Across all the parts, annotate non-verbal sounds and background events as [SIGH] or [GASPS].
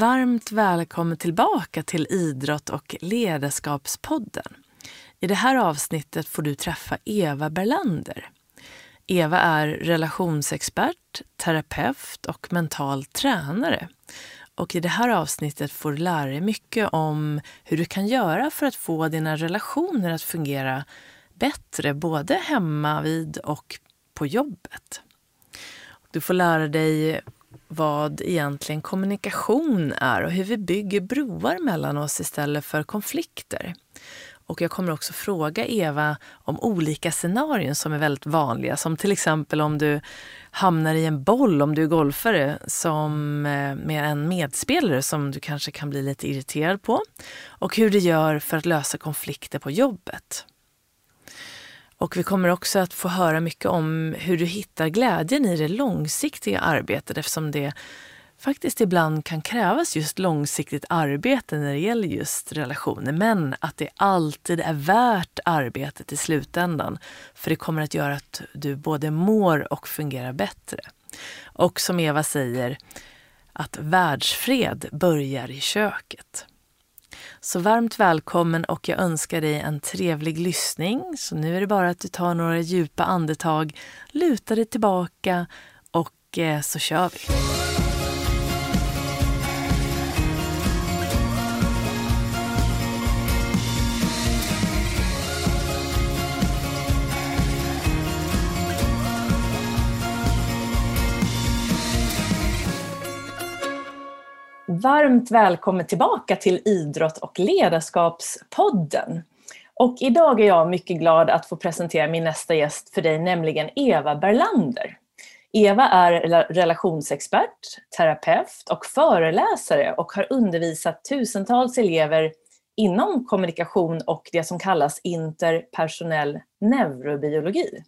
Varmt välkommen tillbaka till Idrott och ledarskapspodden. I det här avsnittet får du träffa Eva Berlander. Eva är relationsexpert, terapeut och mental tränare. Och I det här avsnittet får du lära dig mycket om hur du kan göra för att få dina relationer att fungera bättre både hemma vid och på jobbet. Du får lära dig vad egentligen kommunikation är och hur vi bygger broar mellan oss istället för konflikter. Och jag kommer också fråga Eva om olika scenarion som är väldigt vanliga, som till exempel om du hamnar i en boll om du är golfare som eh, med en medspelare som du kanske kan bli lite irriterad på och hur du gör för att lösa konflikter på jobbet. Och vi kommer också att få höra mycket om hur du hittar glädjen i det långsiktiga arbetet eftersom det faktiskt ibland kan krävas just långsiktigt arbete när det gäller just relationer. Men att det alltid är värt arbetet i slutändan. För det kommer att göra att du både mår och fungerar bättre. Och som Eva säger, att världsfred börjar i köket. Så varmt välkommen och jag önskar dig en trevlig lyssning. Så nu är det bara att du tar några djupa andetag, lutar dig tillbaka och eh, så kör vi. Varmt välkommen tillbaka till Idrott och ledarskapspodden. Och idag är jag mycket glad att få presentera min nästa gäst för dig, nämligen Eva Berlander. Eva är relationsexpert, terapeut och föreläsare och har undervisat tusentals elever inom kommunikation och det som kallas interpersonell neurobiologi.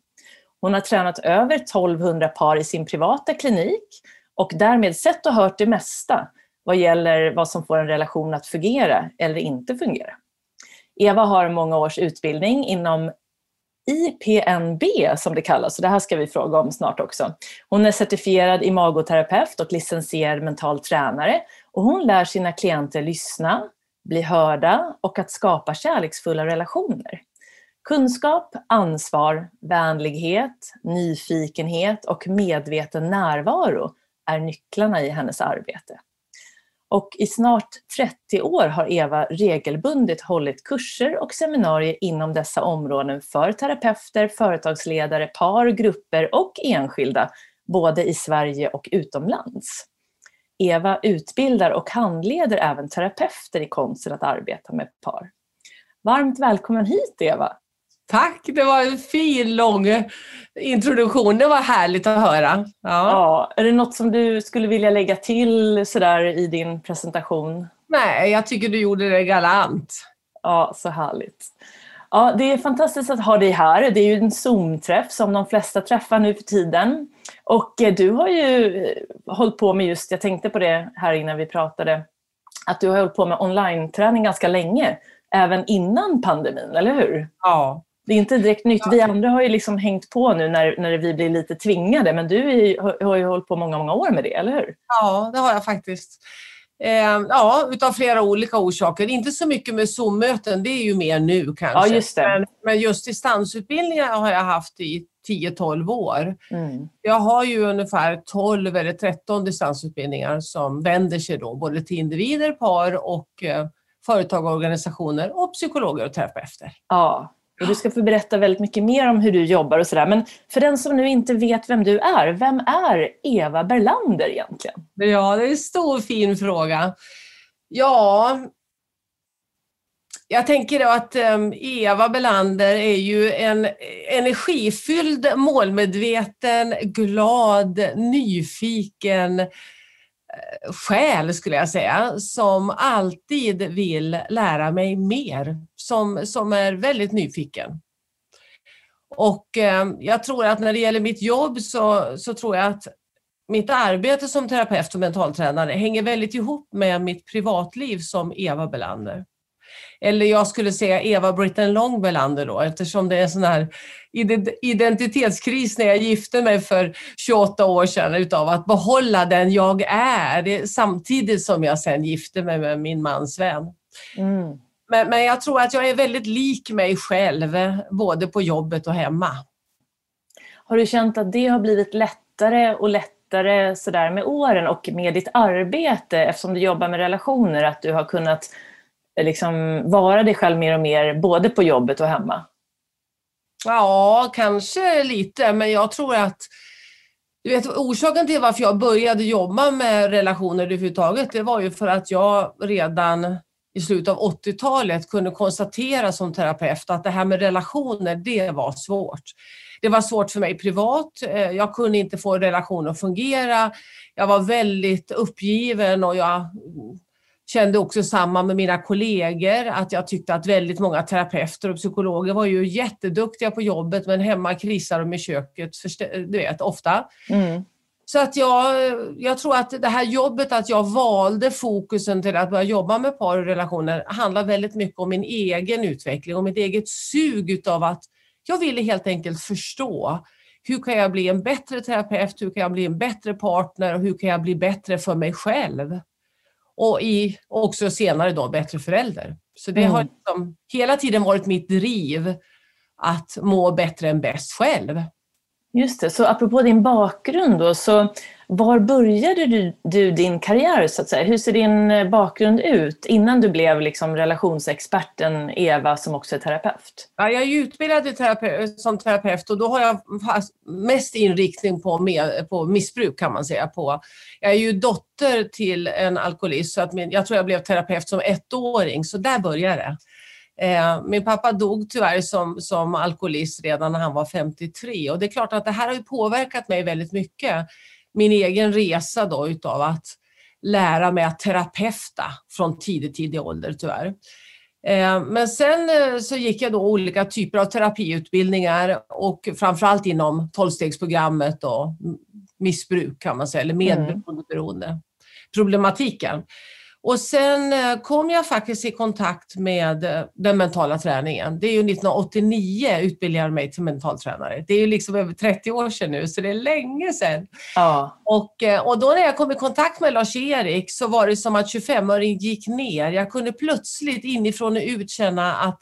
Hon har tränat över 1200 par i sin privata klinik och därmed sett och hört det mesta vad gäller vad som får en relation att fungera eller inte fungera. Eva har många års utbildning inom IPNB som det kallas, så det här ska vi fråga om snart också. Hon är certifierad imagoterapeut och licensierad mental tränare och hon lär sina klienter lyssna, bli hörda och att skapa kärleksfulla relationer. Kunskap, ansvar, vänlighet, nyfikenhet och medveten närvaro är nycklarna i hennes arbete. Och i snart 30 år har Eva regelbundet hållit kurser och seminarier inom dessa områden för terapeuter, företagsledare, par, grupper och enskilda, både i Sverige och utomlands. Eva utbildar och handleder även terapeuter i konsten att arbeta med par. Varmt välkommen hit Eva! Tack, det var en fin lång introduktion. Det var härligt att höra. Ja. ja. är det något som du skulle vilja lägga till sådär i din presentation? Nej, jag tycker du gjorde det galant. Ja, så härligt. Ja, det är fantastiskt att ha dig här. Det är ju en Zoom-träff som de flesta träffar nu för tiden. Och eh, du har ju eh, hållit på med just, jag tänkte på det här innan vi pratade, att du har hållit på med online-träning ganska länge, även innan pandemin, eller hur? Ja, det är inte direkt nytt. Vi andra har ju liksom hängt på nu när, när vi blir lite tvingade, men du är, har ju hållit på många, många år med det, eller hur? Ja, det har jag faktiskt. Eh, ja, utav flera olika orsaker. Inte så mycket med Zoom-möten, det är ju mer nu kanske. Ja, just det. Men, just distansutbildningar har jag haft i 10-12 år. Mm. Jag har ju ungefär 12 eller 13 distansutbildningar som vänder sig då både till individer, par och eh, företag, organisationer och psykologer och terapeuter. Ja, och du ska få berätta väldigt mycket mer om hur du jobbar och sådär. Men för den som nu inte vet vem du är, vem är Eva Berlander egentligen? Ja, det är en stor fin fråga. Ja, jag tänker då att ehm, Eva Berlander är ju en energifylld, målmedveten, glad, nyfiken själ skulle jag säga, som alltid vill lära mig mer, som, som är väldigt nyfiken. Och eh, jag tror att när det gäller mitt jobb så, så tror jag att mitt arbete som terapeut och mentaltränare hänger väldigt ihop med mitt privatliv som Eva Belander. Eller jag skulle säga Eva Britten Long Belander då, eftersom det är en sån här identitetskris när jag gifte mig för 28 år sedan utav att behålla den jag är, samtidigt som jag sen gifte mig med min mans vän. Mm. Men, men jag tror att jag är väldigt lik mig själv, både på jobbet och hemma. Har du känt att det har blivit lättare och lättare sådär med åren och med ditt arbete eftersom du jobbar med relationer, att du har kunnat liksom vara dig själv mer och mer både på jobbet och hemma? Ja, kanske lite, men jag tror att du vet, orsaken till varför jag började jobba med relationer överhuvudtaget, det var ju för att jag redan i slutet av 80-talet kunde konstatera som terapeut att det här med relationer, det var svårt. Det var svårt för mig privat. Eh, jag kunde inte få relationen att fungera. Jag var väldigt uppgiven och jag kände också samma med mina kollegor, att jag tyckte att väldigt många terapeuter och psykologer var ju jätteduktiga på jobbet men hemma krisar de i köket, du vet, ofta. Mm. Så att jag, jag tror att det här jobbet, att jag valde fokusen till att börja jobba med par och relationer, handlar väldigt mycket om min egen utveckling och mitt eget sug utav att jag ville helt enkelt förstå hur kan jag bli en bättre terapeut, hur kan jag bli en bättre partner och hur kan jag bli bättre för mig själv? Och i, också senare då bättre förälder. Så det mm. har liksom hela tiden varit mitt driv att må bättre än bäst själv. Just det, så apropå din bakgrund då, så var började du, du, din karriär så att säga? Hur ser din eh, bakgrund ut innan du blev liksom relationsexperten Eva som också är terapeut? Ja, jag är utbildad terapeut, som terapeut och då har jag mest inriktning på, med, på missbruk kan man säga. På. Jag är ju dotter till en alkoholist så att min, jag tror jag blev terapeut som ettåring så där började det. Eh, min pappa dog tyvärr som, som alkoholist redan när han var 53 och det är klart att det här har påverkat mig väldigt mycket. Min egen resa då utav att lära mig att terapeuta från tidig, tidig ålder tyvärr. Eh, men sen eh, så gick jag då olika typer av terapiutbildningar och framförallt inom tolvstegsprogrammet och missbruk kan man säga, eller medberoende mm. problematiken. Och sen eh, kom jag faktiskt i kontakt med eh, den mentala träningen. Det är ju 1989 utbildade jag mig till mentaltränare. Det är ju liksom över 30 år sedan nu, så det är länge sedan. Ja. Och, eh, och då när jag kom i kontakt med Lars-Erik så var det som att 25-öringen gick ner. Jag kunde plötsligt inifrån och ut känna att,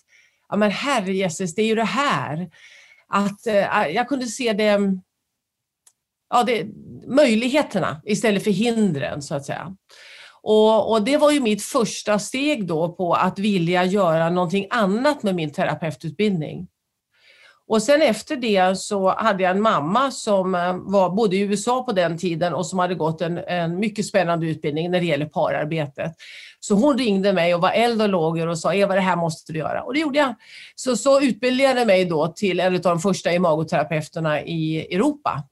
ja men herre Jesus, det är ju det här. Att jag kunde se det, ja, det, möjligheterna istället för hindren så att säga. Och, och, det var ju mitt första steg då på att vilja göra någonting annat med min terapeututbildning. Och sen efter det så hade jag en mamma som eh, var, bodde i USA på den tiden och som hade gått en, en mycket spännande utbildning när det gäller pararbetet. Så hon ringde mig och var eld och lågor och sa Eva, det här måste du göra. Och det gjorde jag. Så, så utbildade jag mig då till en av de första imagoterapeuterna i Europa.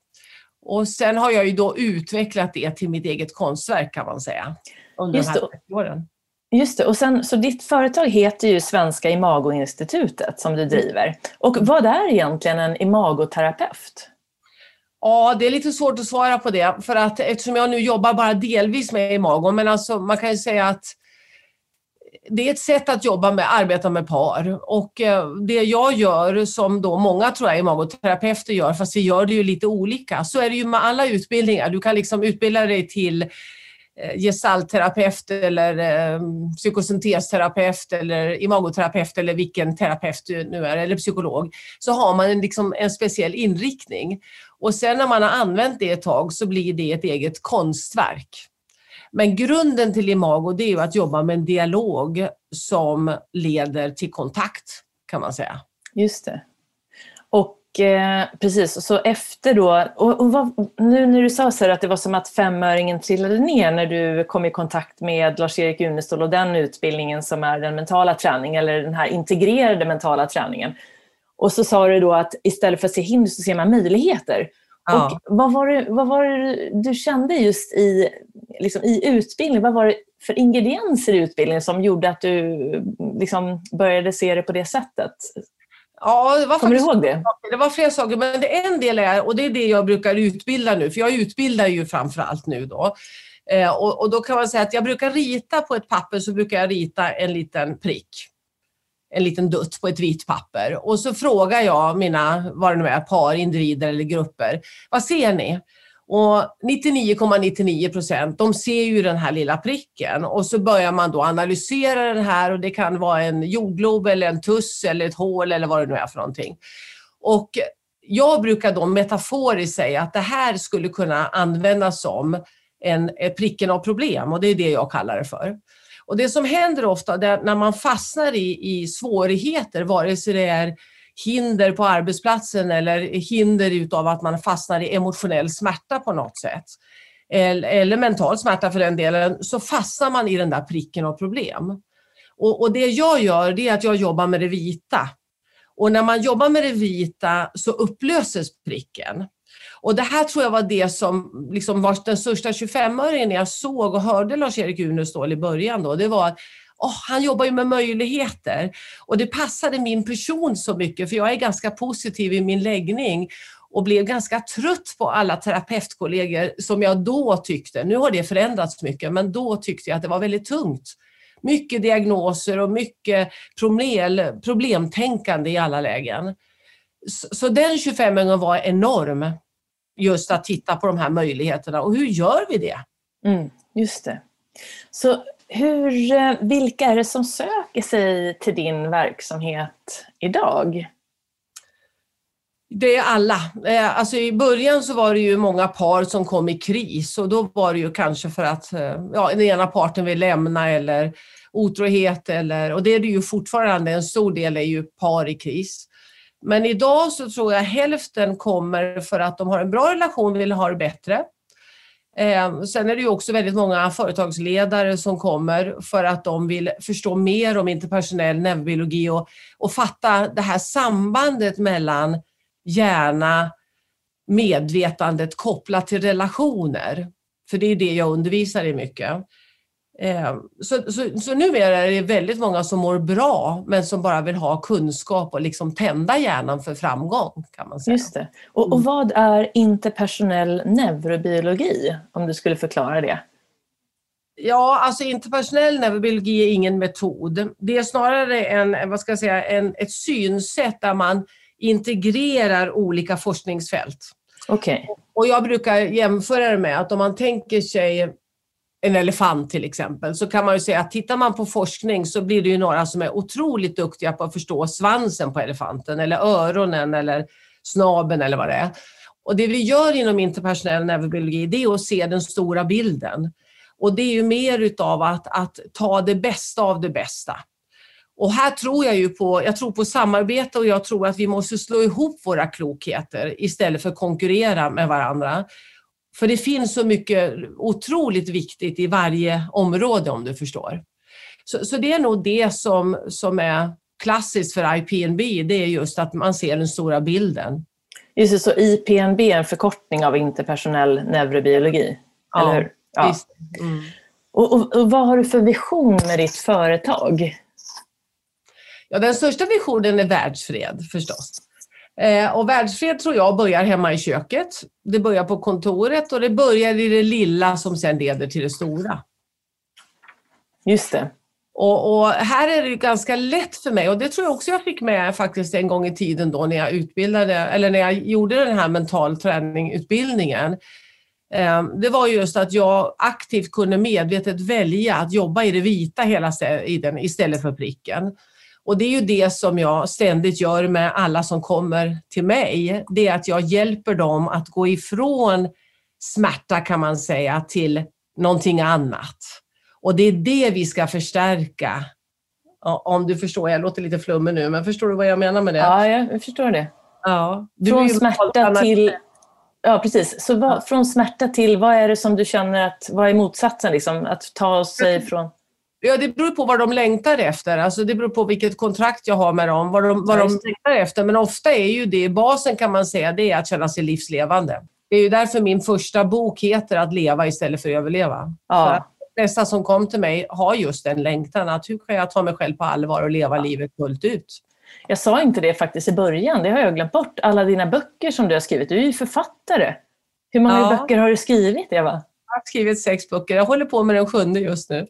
Och sen har jag ju då utvecklat det till mitt eget konstverk kan man säga. Under Just de här 30 åren. Just det, och sen, så ditt företag heter ju Svenska Imagoinstitutet som du driver. Och vad är egentligen en imagoterapeut? Ja, det är lite svårt att svara på det för att eftersom jag nu jobbar bara delvis med imago, men alltså man kan ju säga att det är ett sätt att jobba med, arbeta med par och eh, det jag gör som då många tror jag imagoterapeuter gör, fast vi gör det ju lite olika, så är det ju med alla utbildningar. Du kan liksom utbilda dig till Eh, gestaltterapeut eller eh, psykosyntesterapeut eller imagoterapeut eller vilken terapeut du nu är, eller psykolog, så har man en, liksom en speciell inriktning. Och sen när man har använt det ett tag så blir det ett eget konstverk. Men grunden till Imago det är ju att jobba med en dialog som leder till kontakt kan man säga. Just det. Och eh, precis, så efter då, och, och vad, nu när du sa så att det var som att femöringen trillade ner när du kom i kontakt med Lars-Erik Unestål och den utbildningen som är den mentala träningen eller den här integrerade mentala träningen. Och så sa du då att istället för att se hinder så ser man möjligheter. Ja. Och vad var, det, vad var det du kände just i, liksom, i utbildningen? Vad var det för ingredienser i utbildningen som gjorde att du liksom, började se det på det sättet? Ja, det var Kommer du ihåg det? Det var flera saker, men det en del är, och det är det jag brukar utbilda nu, för jag utbildar ju framför allt nu då. Eh, och, och, då kan man säga att jag brukar rita på ett papper så brukar jag rita en liten prick. en liten dutt på ett vitt papper och så frågar jag mina, vad det nu är, par, individer eller grupper, vad ser ni? Och 99,99 procent, ,99%, de ser ju den här lilla pricken och så börjar man då analysera den här och det kan vara en jordglob eller en tuss eller ett hål eller vad det nu är för någonting. Och jag brukar då metaforiskt säga att det här skulle kunna användas som en, en pricken av problem och det är det jag kallar det för. Och det som händer ofta när man fastnar i, i svårigheter, vare sig det är hinder på arbetsplatsen eller hinder utav att man fastnar i emotionell smärta på något sätt, eller, eller mental smärta för den delen, så fastnar man i den där pricken av problem. Och, och det jag gör, det är att jag jobbar med det vita. Och när man jobbar med det vita så upplöses pricken. Och det här tror jag var det som liksom var den största 25-öringen jag såg och hörde Lars-Erik Unestål i början. Då. Det var att oh, han jobbar ju med möjligheter. Och det passade min person så mycket, för jag är ganska positiv i min läggning och blev ganska trött på alla terapeutkollegor som jag då tyckte, nu har det förändrats mycket, men då tyckte jag att det var väldigt tungt. Mycket diagnoser och mycket problem, problemtänkande i alla lägen. Så, så den 25-åringen var enorm just att titta på de här möjligheterna. Och hur gör vi det? Mm, just det. Så hur, eh, vilka är det som söker sig till din verksamhet idag? Det är alla. Eh, alltså I början så var det ju många par som kom i kris och då var det ju kanske för att eh, ja, den ena parten vill lämna eller otrohet eller, och det är det ju fortfarande, en stor del är ju par i kris. Men idag så tror jag hälften kommer för att de har en bra relation och vill ha det bättre. Eh, sen är det ju också väldigt många företagsledare som kommer för att de vill förstå mer om interpersonell neurobiologi och, och fatta det här sambandet mellan hjärna, medvetandet kopplat till relationer. För det är det jag undervisar i mycket. Eh, så, så, så numera är det väldigt många som mår bra men som bara vill ha kunskap och liksom tända hjärnan för framgång. kan man säga. Just det. Och, och mm. vad är interpersonell neurobiologi, om du skulle förklara det? Ja, alltså interpersonell neurobiologi är ingen metod. Det är snarare en, vad ska jag säga, en, ett synsätt där man integrerar olika forskningsfält. Okay. Och jag brukar jämföra det med att om man tänker sig en elefant till exempel, så kan man ju säga att tittar man på forskning så blir det ju några som är otroligt duktiga på att förstå svansen på elefanten eller öronen eller snaben eller vad det är. Och det vi gör inom interpersonell neurobiologi det är att se den stora bilden. Och det är ju mer utav att, att ta det bästa av det bästa. Och här tror jag ju på, jag tror på samarbete och jag tror att vi måste slå ihop våra klokheter istället för att konkurrera med varandra. För det finns så mycket otroligt viktigt i varje område om du förstår. Så, så det är nog det som, som är klassiskt för IPNB, det är just att man ser den stora bilden. Just det, så IPNB är en förkortning av interpersonell neurobiologi, ja, eller hur? Ja. Mm. Och, och, och, vad har du för vision med ditt företag? Ja, den största visionen är världsfred förstås. Eh, och världsfred tror jag börjar hemma i köket. Det börjar på kontoret och det börjar i det lilla som sen leder till det stora. Just det. Och, och, här är det ganska lätt för mig och det tror jag också jag fick med faktiskt en gång i tiden då när jag utbildade, eller när jag gjorde den här mental träning-utbildningen. Eh, det var just att jag aktivt kunde medvetet välja att jobba i det vita hela tiden istället för pricken. Och det är ju det som jag ständigt gör med alla som kommer till mig. Det är att jag hjälper dem att gå ifrån smärta kan man säga till någonting annat. Och det är det vi ska förstärka. Om du förstår, jag låter lite flummig nu, men förstår du vad jag menar med det? Ja, jag förstår det. Ja. Från smärta till... Ja, precis. Så vad, från smärta till, vad är det som du känner att, vad är motsatsen liksom? Att ta sig från... Ja, det beror på vad de längtar efter. Alltså det beror på vilket kontrakt jag har med dem, vad de, vad de längtar efter. Men ofta är ju det, basen kan man säga, det är att känna sig livslevande. Det är ju därför min första bok heter Att leva istället för att överleva. Ja. De flesta som kom till mig har just den längtan, att hur kan jag ta mig själv på allvar och leva ja. livet fullt ut? Jag sa inte det faktiskt i början, det har jag glömt bort. Alla dina böcker som du har skrivit, du är ju författare. Hur många ja. böcker har du skrivit, Eva? Jag har skrivit sex böcker, jag håller på med den sjunde just nu.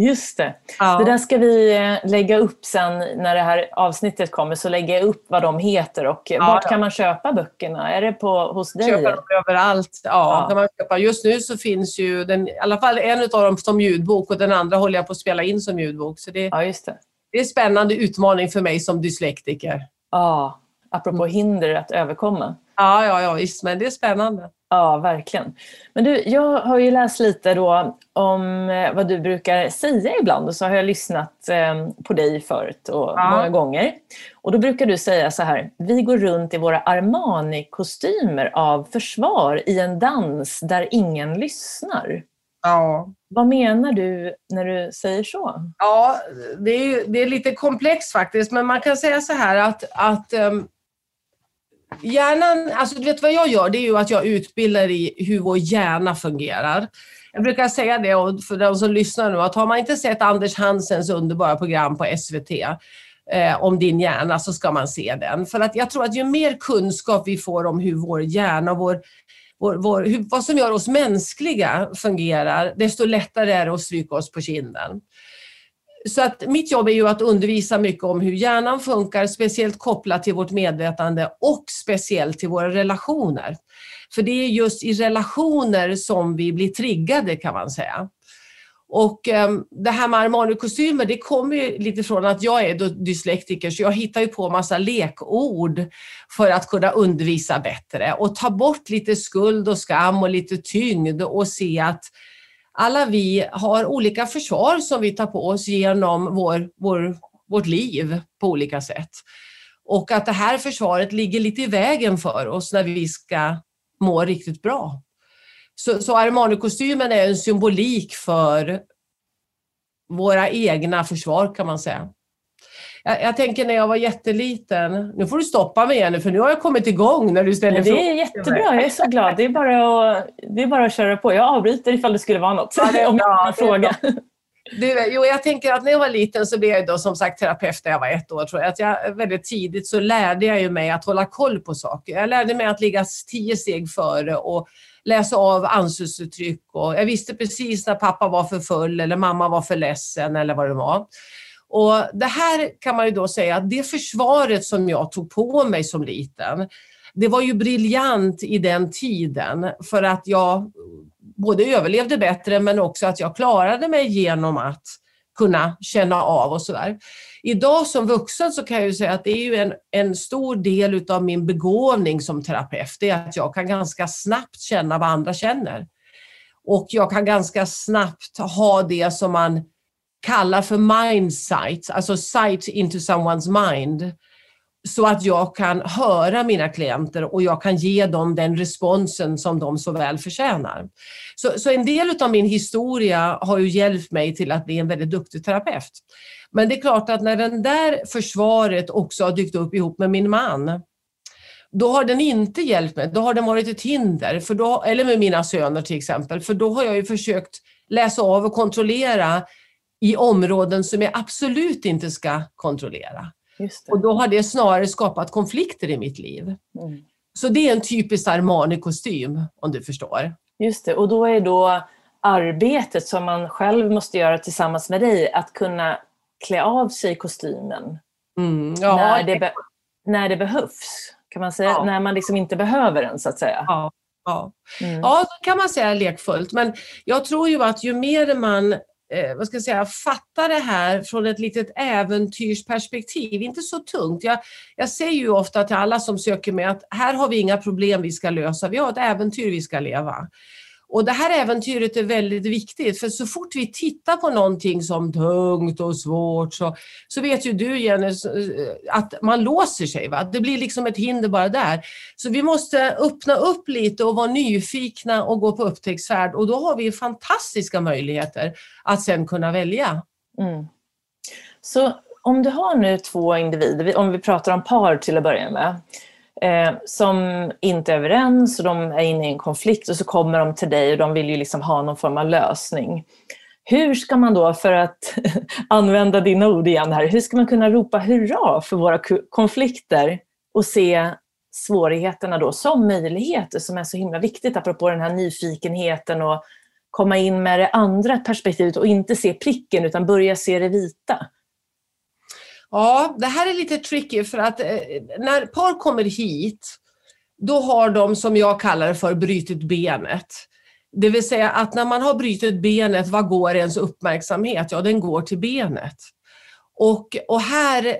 Just det. Ja. Det där ska vi eh, lägga upp sen när det här avsnittet kommer, så lägger jag upp vad de heter och ja, vart ja. kan man köpa böckerna? Är det på, hos dig? Köpa dem överallt. Ja, Kan man köpa. Just nu så finns ju den, i alla fall en av dem som ljudbok och den andra håller jag på att spela in som ljudbok. Så det, ja, just det. det är en spännande utmaning för mig som dyslektiker. Ja, apropå mm. hinder att överkomma. Ja, ja, ja visst, men det är spännande. Ja, verkligen. Men du, jag har ju läst lite då om eh, vad du brukar säga ibland och så har jag lyssnat eh, på dig förut och ja. många gånger. Och då brukar du säga så här, vi går runt i våra Armani-kostymer av försvar i en dans där ingen lyssnar. Ja. Vad menar du när du säger så? Ja, det är, det är lite komplext faktiskt, men man kan säga så här att, att um, hjärnan, alltså du vet vad jag gör, det är ju att jag utbildar i hur vår hjärna fungerar. Jag brukar säga det för de som lyssnar nu, att har man inte sett Anders Hansens underbara program på SVT eh, om din hjärna så ska man se den. För att jag tror att ju mer kunskap vi får om hur vår hjärna och vår, vår, vår, hur, vad som gör oss mänskliga fungerar, desto lättare är det att stryka oss på kinden. Så att mitt jobb är ju att undervisa mycket om hur hjärnan funkar, speciellt kopplat till vårt medvetande och speciellt till våra relationer. För det är just i relationer som vi blir triggade kan man säga. Och um, det här med Armani-kostymer, det kommer ju lite från att jag är dyslektiker, så jag hittar ju på massa lekord för att kunna undervisa bättre och ta bort lite skuld och skam och lite tyngd och se att alla vi har olika försvar som vi tar på oss genom vår, vår, vårt liv på olika sätt. Och att det här försvaret ligger lite i vägen för oss när vi ska må riktigt bra. Så, så Armani-kostymen är en symbolik för våra egna försvar kan man säga. Jag, jag, tänker när jag var jätteliten, nu får du stoppa mig igen för nu har jag kommit igång när du ställer frågor. Det är jättebra, jag är så glad. Det är, bara att, det är bara att köra på. Jag avbryter ifall det skulle vara något. Ja, det, [LAUGHS] om ja, fråga. Du, jo, jag tänker att när jag var liten så blev jag då som sagt terapeut när jag var ett år. Tror jag. Att jag, väldigt tidigt så lärde jag mig att hålla koll på saker. Jag lärde mig att ligga tio steg före och läsa av ansiktsuttryck. Och jag visste precis när pappa var för full eller mamma var för ledsen eller vad det var. Och det här kan man ju då säga att det försvaret som jag tog på mig som liten, det var ju briljant i den tiden för att jag både överlevde bättre men också att jag klarade mig genom att kunna känna av och sådär. Idag som vuxen så kan jag ju säga att det är ju en, en stor del utav min begåvning som terapeut, det är att jag kan ganska snabbt känna vad andra känner. Och jag kan ganska snabbt ha det som man kallar för mind sight, alltså sight into someone's mind. Så att jag kan höra mina klienter och jag kan ge dem den responsen som de så väl förtjänar. Så, så en del av min historia har ju hjälpt mig till att bli en väldigt duktig terapeut. Men det är klart att när den där försvaret också har dykt upp ihop med min man, då har den inte hjälpt mig. Då har den varit ett hinder, för då, eller med mina söner till exempel, för då har jag ju försökt läsa av och kontrollera i områden som jag absolut inte ska kontrollera. Och då har det snarare skapat konflikter i mitt liv. Mm. Så det är en typisk Armani-kostym, om du förstår. Just det, och då är då arbetet som man själv måste göra tillsammans med dig, att kunna klä av sig kostymen mm, ja, när, det när det behövs. Kan man säga, ja. när man liksom inte behöver den så att säga. Ja, ja. Mm. ja, kan man säga lekfullt. Men jag tror ju att ju mer man eh, vad ska jag säga, fatta det här från ett litet äventyrsperspektiv, inte så tungt. Jag, jag säger ju ofta till alla som söker mig att här har vi inga problem vi ska lösa, vi har ett äventyr vi ska leva. Och det här äventyret är väldigt viktigt för så fort vi tittar på någonting som tungt och svårt så, så vet ju du Jenny eh, att man låser sig. Va? Det blir liksom ett hinder bara där. Så vi måste öppna upp lite och vara nyfikna och gå på upptäcktsfärd och då har vi fantastiska möjligheter att sen kunna välja. Mm. Så om du har nu två individer, om vi pratar om par till att börja med, eh, som inte är överens och de är inne i en konflikt och så kommer de till dig och de vill ju liksom ha någon form av lösning. Hur ska man då, för att [LAUGHS] använda dina ord igen här, hur ska man kunna ropa hurra för våra konflikter och se svårigheterna då som möjligheter som är så himla viktigt apropå den här nyfikenheten och komma in med det andra perspektivet och inte se pricken utan börja se det vita? Ja, det här är lite tricky för att eh, när par kommer hit, då har de som jag kallar det för brutit benet. Det vill säga att när man har brutit benet, vad går ens uppmärksamhet? Ja, den går till benet. Och, och här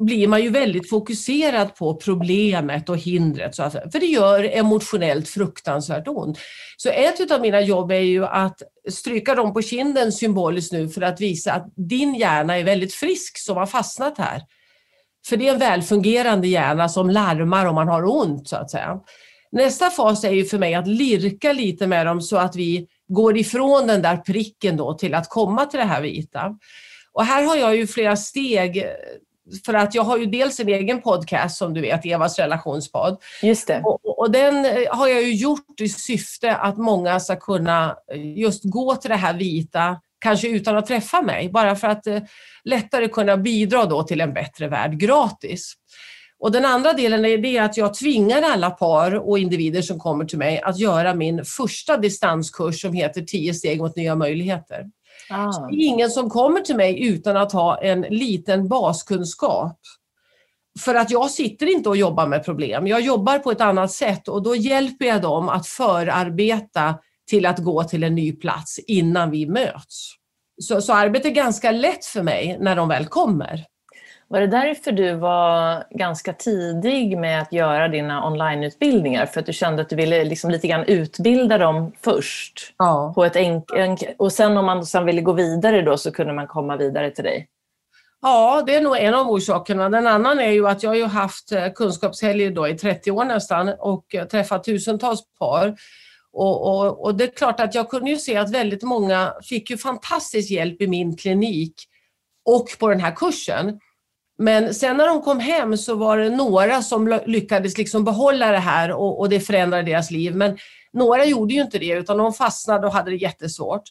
blir man ju väldigt fokuserad på problemet och hindret, så att, för det gör emotionellt fruktansvärt ont. Så ett av mina jobb är ju att stryka dem på kinden symboliskt nu för att visa att din hjärna är väldigt frisk som har fastnat här. För det är en välfungerande hjärna som larmar om man har ont så att säga. Nästa fas är ju för mig att lirka lite med dem så att vi går ifrån den där pricken då till att komma till det här vita. Och här har jag ju flera steg för att jag har ju dels en egen podcast som du vet, Evas relationspodd. Just det. Och, och, den har jag ju gjort i syfte att många ska kunna just gå till det här vita, kanske utan att träffa mig, bara för att eh, lättare kunna bidra då till en bättre värld gratis. Och den andra delen är det att jag tvingar alla par och individer som kommer till mig att göra min första distanskurs som heter 10 steg mot nya möjligheter. Ah. det är ingen som kommer till mig utan att ha en liten baskunskap. För att jag sitter inte och jobbar med problem. Jag jobbar på ett annat sätt och då hjälper jag dem att förarbeta till att gå till en ny plats innan vi möts. Så, så arbetet är ganska lätt för mig när de väl kommer. Var det därför du var ganska tidig med att göra dina onlineutbildningar? För att du kände att du ville liksom lite grann utbilda dem först? Ja. På ett enk och sen om man sen ville gå vidare då så kunde man komma vidare till dig? Ja, det är nog en av orsakerna. Den annan är ju att jag har haft eh, kunskapshelger då i 30 år nästan och eh, träffat tusentals par. Och, och, och, det är klart att jag kunde ju se att väldigt många fick ju fantastisk hjälp i min klinik och på den här kursen. Men sen när de kom hem så var det några som lyckades liksom behålla det här och, och, det förändrade deras liv. Men några gjorde ju inte det utan de fastnade och hade det jättesvårt.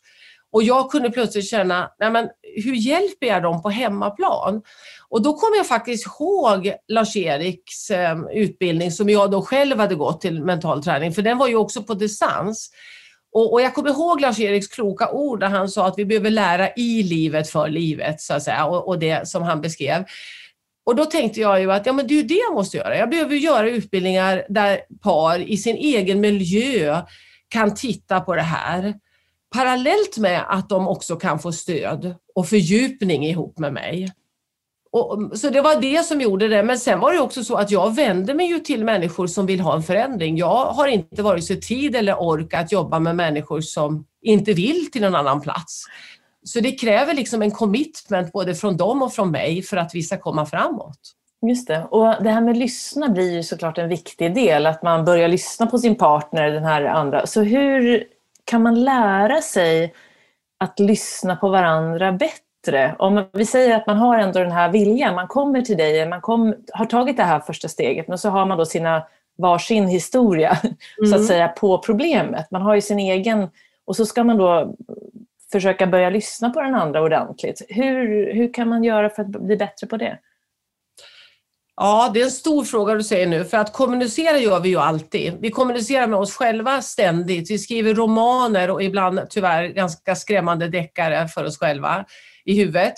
Och jag kunde plötsligt känna, nej men hur hjälper jag dem på hemmaplan? Och då kom jag faktiskt ihåg Lars-Eriks eh, utbildning som jag då själv hade gått till mental träning, för den var ju också på distans. Och, och jag kommer ihåg Lars-Eriks kloka ord där han sa att vi behöver lära i livet för livet, så att säga, och, och det som han beskrev. Och då tänkte jag ju att ja, men det är ju det jag måste göra. Jag behöver göra utbildningar där par i sin egen miljö kan titta på det här. Parallellt med att de också kan få stöd och fördjupning ihop med mig. Och, så det var det som gjorde det. Men sen var det också så att jag vände mig ju till människor som vill ha en förändring. Jag har inte vare sig tid eller ork att jobba med människor som inte vill till någon annan plats. Så det kräver liksom en commitment både från dem och från mig för att vi ska komma framåt. Just det. Och det här med lyssna blir ju såklart en viktig del, att man börjar lyssna på sin partner, den här andra. Så hur kan man lära sig att lyssna på varandra bättre? Om vi säger att man har ändå den här viljan, man kommer till dig, man kom, har tagit det här första steget, men så har man då sina varsin historia, mm. [LAUGHS] så att mm. säga, på problemet. Man har ju sin egen, och så ska man då försöka börja lyssna på den andra ordentligt. Hur, hur kan man göra för att bli bättre på det? Ja, det är en stor fråga du säger nu, för att kommunicera gör vi ju alltid. Vi kommunicerar med oss själva ständigt. Vi skriver romaner och ibland tyvärr ganska skrämmande deckare för oss själva i huvudet.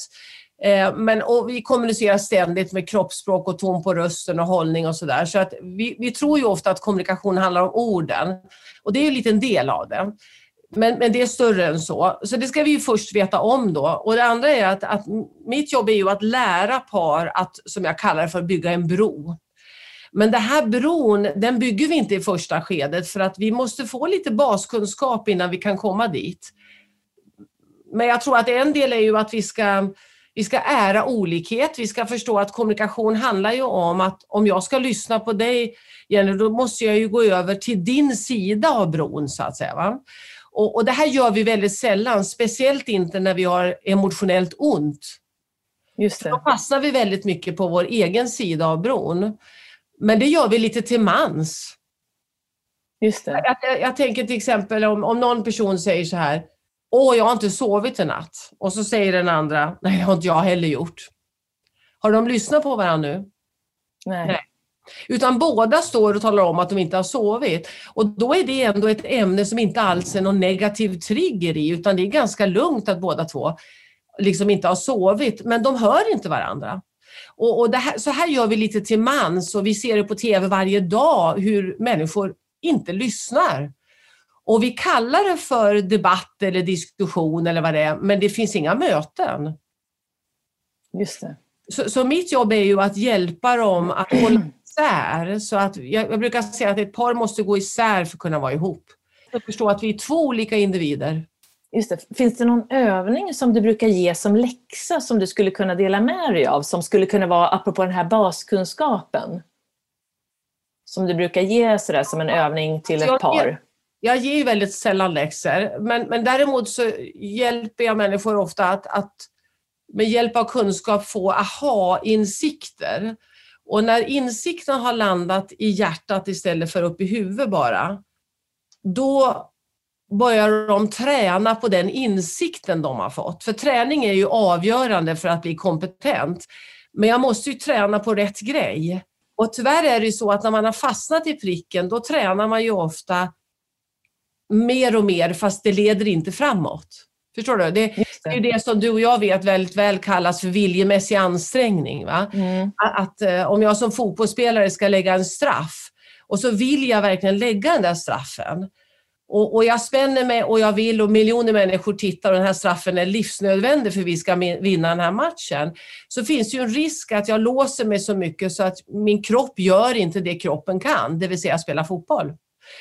Eh, men och vi kommunicerar ständigt med kroppsspråk och ton på rösten och hållning och sådär. Så att vi, vi tror ju ofta att kommunikation handlar om orden och det är ju en liten del av det. Men, men det är större än så. Så det ska vi ju först veta om då. Och det andra är att, att mitt jobb är ju att lära par att, som jag kallar det för, bygga en bro. Men den här bron, den bygger vi inte i första skedet för att vi måste få lite baskunskap innan vi kan komma dit. Men jag tror att en del är ju att vi ska, vi ska ära olikhet. Vi ska förstå att kommunikation handlar ju om att om jag ska lyssna på dig, Jenny, då måste jag ju gå över till din sida av bron så att säga. Va? Och, och det här gör vi väldigt sällan, speciellt inte när vi har emotionellt ont. Just det. Då fastnar vi väldigt mycket på vår egen sida av bron. Men det gör vi lite till mans. Just det. Jag, jag, jag tänker till exempel om, om någon person säger så här, Åh, jag har inte sovit i natt. Och så säger den andra, nej det har inte jag heller gjort. Har de lyssnat på varandra nu? Nej. nej. Utan båda står och talar om att de inte har sovit. Och då är det ändå ett ämne som inte alls är någon negativ trigger i, utan det är ganska lugnt att båda två liksom inte har sovit, men de hör inte varandra. Och, och här, så här gör vi lite till mans och vi ser det på TV varje dag hur människor inte lyssnar. Och vi kallar det för debatt eller diskussion eller vad det är, men det finns inga möten. Just det. Så, så mitt jobb är ju att hjälpa dem att hålla isär. Så att, jag, jag brukar säga att ett par måste gå isär för att kunna vara ihop. Jag förstår att vi är två olika individer. Just det. Finns det någon övning som du brukar ge som läxa som du skulle kunna dela med dig av? Som skulle kunna vara, apropå den här baskunskapen, som du brukar ge sådär, som en övning till ett par? Jag ger ju väldigt sällan läxor, men, men däremot så hjälper jag människor ofta att, att med hjälp av kunskap få aha-insikter. Och när insikten har landat i hjärtat istället för upp i huvudet bara, då börjar de träna på den insikten de har fått. För träning är ju avgörande för att bli kompetent. Men jag måste ju träna på rätt grej. Och tyvärr är det ju så att när man har fastnat i pricken, då tränar man ju ofta mer och mer fast det leder inte framåt. Förstår du? Det, det. det är det som du och jag vet väldigt väl kallas för viljemässig ansträngning. Va? Mm. Att, att, eh, om jag som fotbollsspelare ska lägga en straff och så vill jag verkligen lägga den där straffen. Och, och, jag spänner mig och jag vill och miljoner människor tittar och den här straffen är livsnödvändig för vi ska vinna den här matchen. Så finns det ju en risk att jag låser mig så mycket så att min kropp gör inte det kroppen kan, det vill säga spela fotboll.